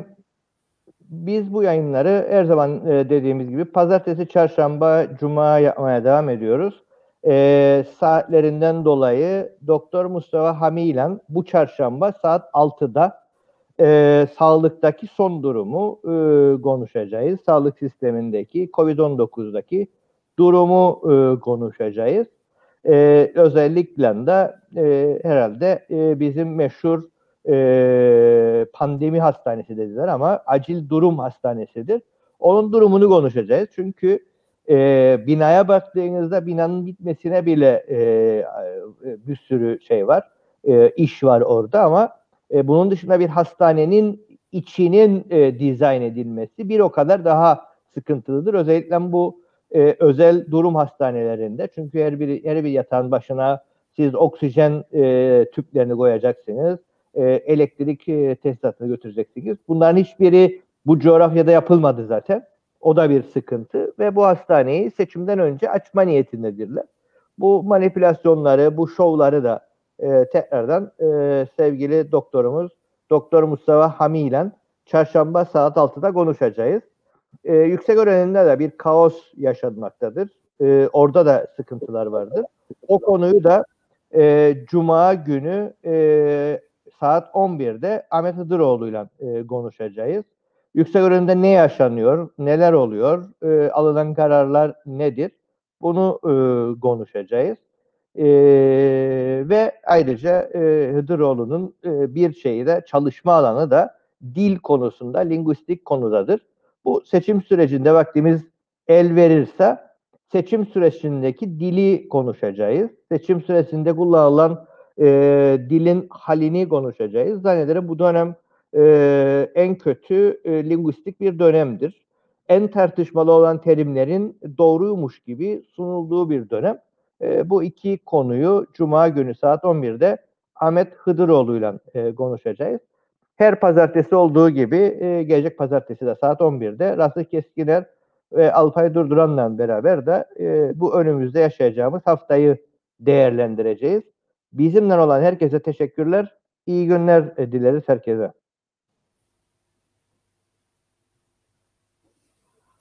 biz bu yayınları her zaman e, dediğimiz gibi pazartesi, çarşamba, cuma yapmaya devam ediyoruz. Ee, saatlerinden dolayı Doktor Mustafa Hami ile bu çarşamba saat 6'da e, sağlıktaki son durumu e, konuşacağız. Sağlık sistemindeki COVID-19'daki durumu e, konuşacağız. E, özellikle de e, herhalde e, bizim meşhur e, pandemi hastanesi dediler ama acil durum hastanesidir. Onun durumunu konuşacağız. Çünkü e, binaya baktığınızda binanın bitmesine bile e, bir sürü şey var, e, iş var orada ama e, bunun dışında bir hastanenin içinin e, dizayn edilmesi bir o kadar daha sıkıntılıdır. Özellikle bu e, özel durum hastanelerinde. Çünkü her bir her bir yatağın başına siz oksijen e, tüplerini koyacaksınız. E, elektrik e, tesisatını götüreceksiniz. Bunların hiçbiri bu coğrafyada yapılmadı zaten. O da bir sıkıntı ve bu hastaneyi seçimden önce açma niyetindedirler. Bu manipülasyonları, bu şovları da e, tekrardan e, sevgili doktorumuz Doktor Mustafa Hami ile çarşamba saat 6'da konuşacağız. E, yüksek öğrenimde de bir kaos yaşanmaktadır. E, orada da sıkıntılar vardır. O konuyu da e, Cuma günü e, saat 11'de Ahmet Hıdıroğlu ile konuşacağız. Yüksek öğrenimde ne yaşanıyor, neler oluyor, e, alınan kararlar nedir? Bunu e, konuşacağız. E, ve ayrıca e, Hıdıroğlu'nun e, bir şeyi de çalışma alanı da dil konusunda, linguistik konudadır. Bu seçim sürecinde vaktimiz el verirse seçim sürecindeki dili konuşacağız. Seçim süresinde kullanılan e, dilin halini konuşacağız. Zannederim bu dönem e, en kötü e, linguistik bir dönemdir. En tartışmalı olan terimlerin doğruymuş gibi sunulduğu bir dönem. E, bu iki konuyu Cuma günü saat 11'de Ahmet Hıdıroğlu ile konuşacağız. Her pazartesi olduğu gibi e, gelecek pazartesi de saat 11'de Rasih Keskiner ve Alpay Durduran'la beraber de e, bu önümüzde yaşayacağımız haftayı değerlendireceğiz. Bizimle olan herkese teşekkürler. İyi günler dileriz herkese.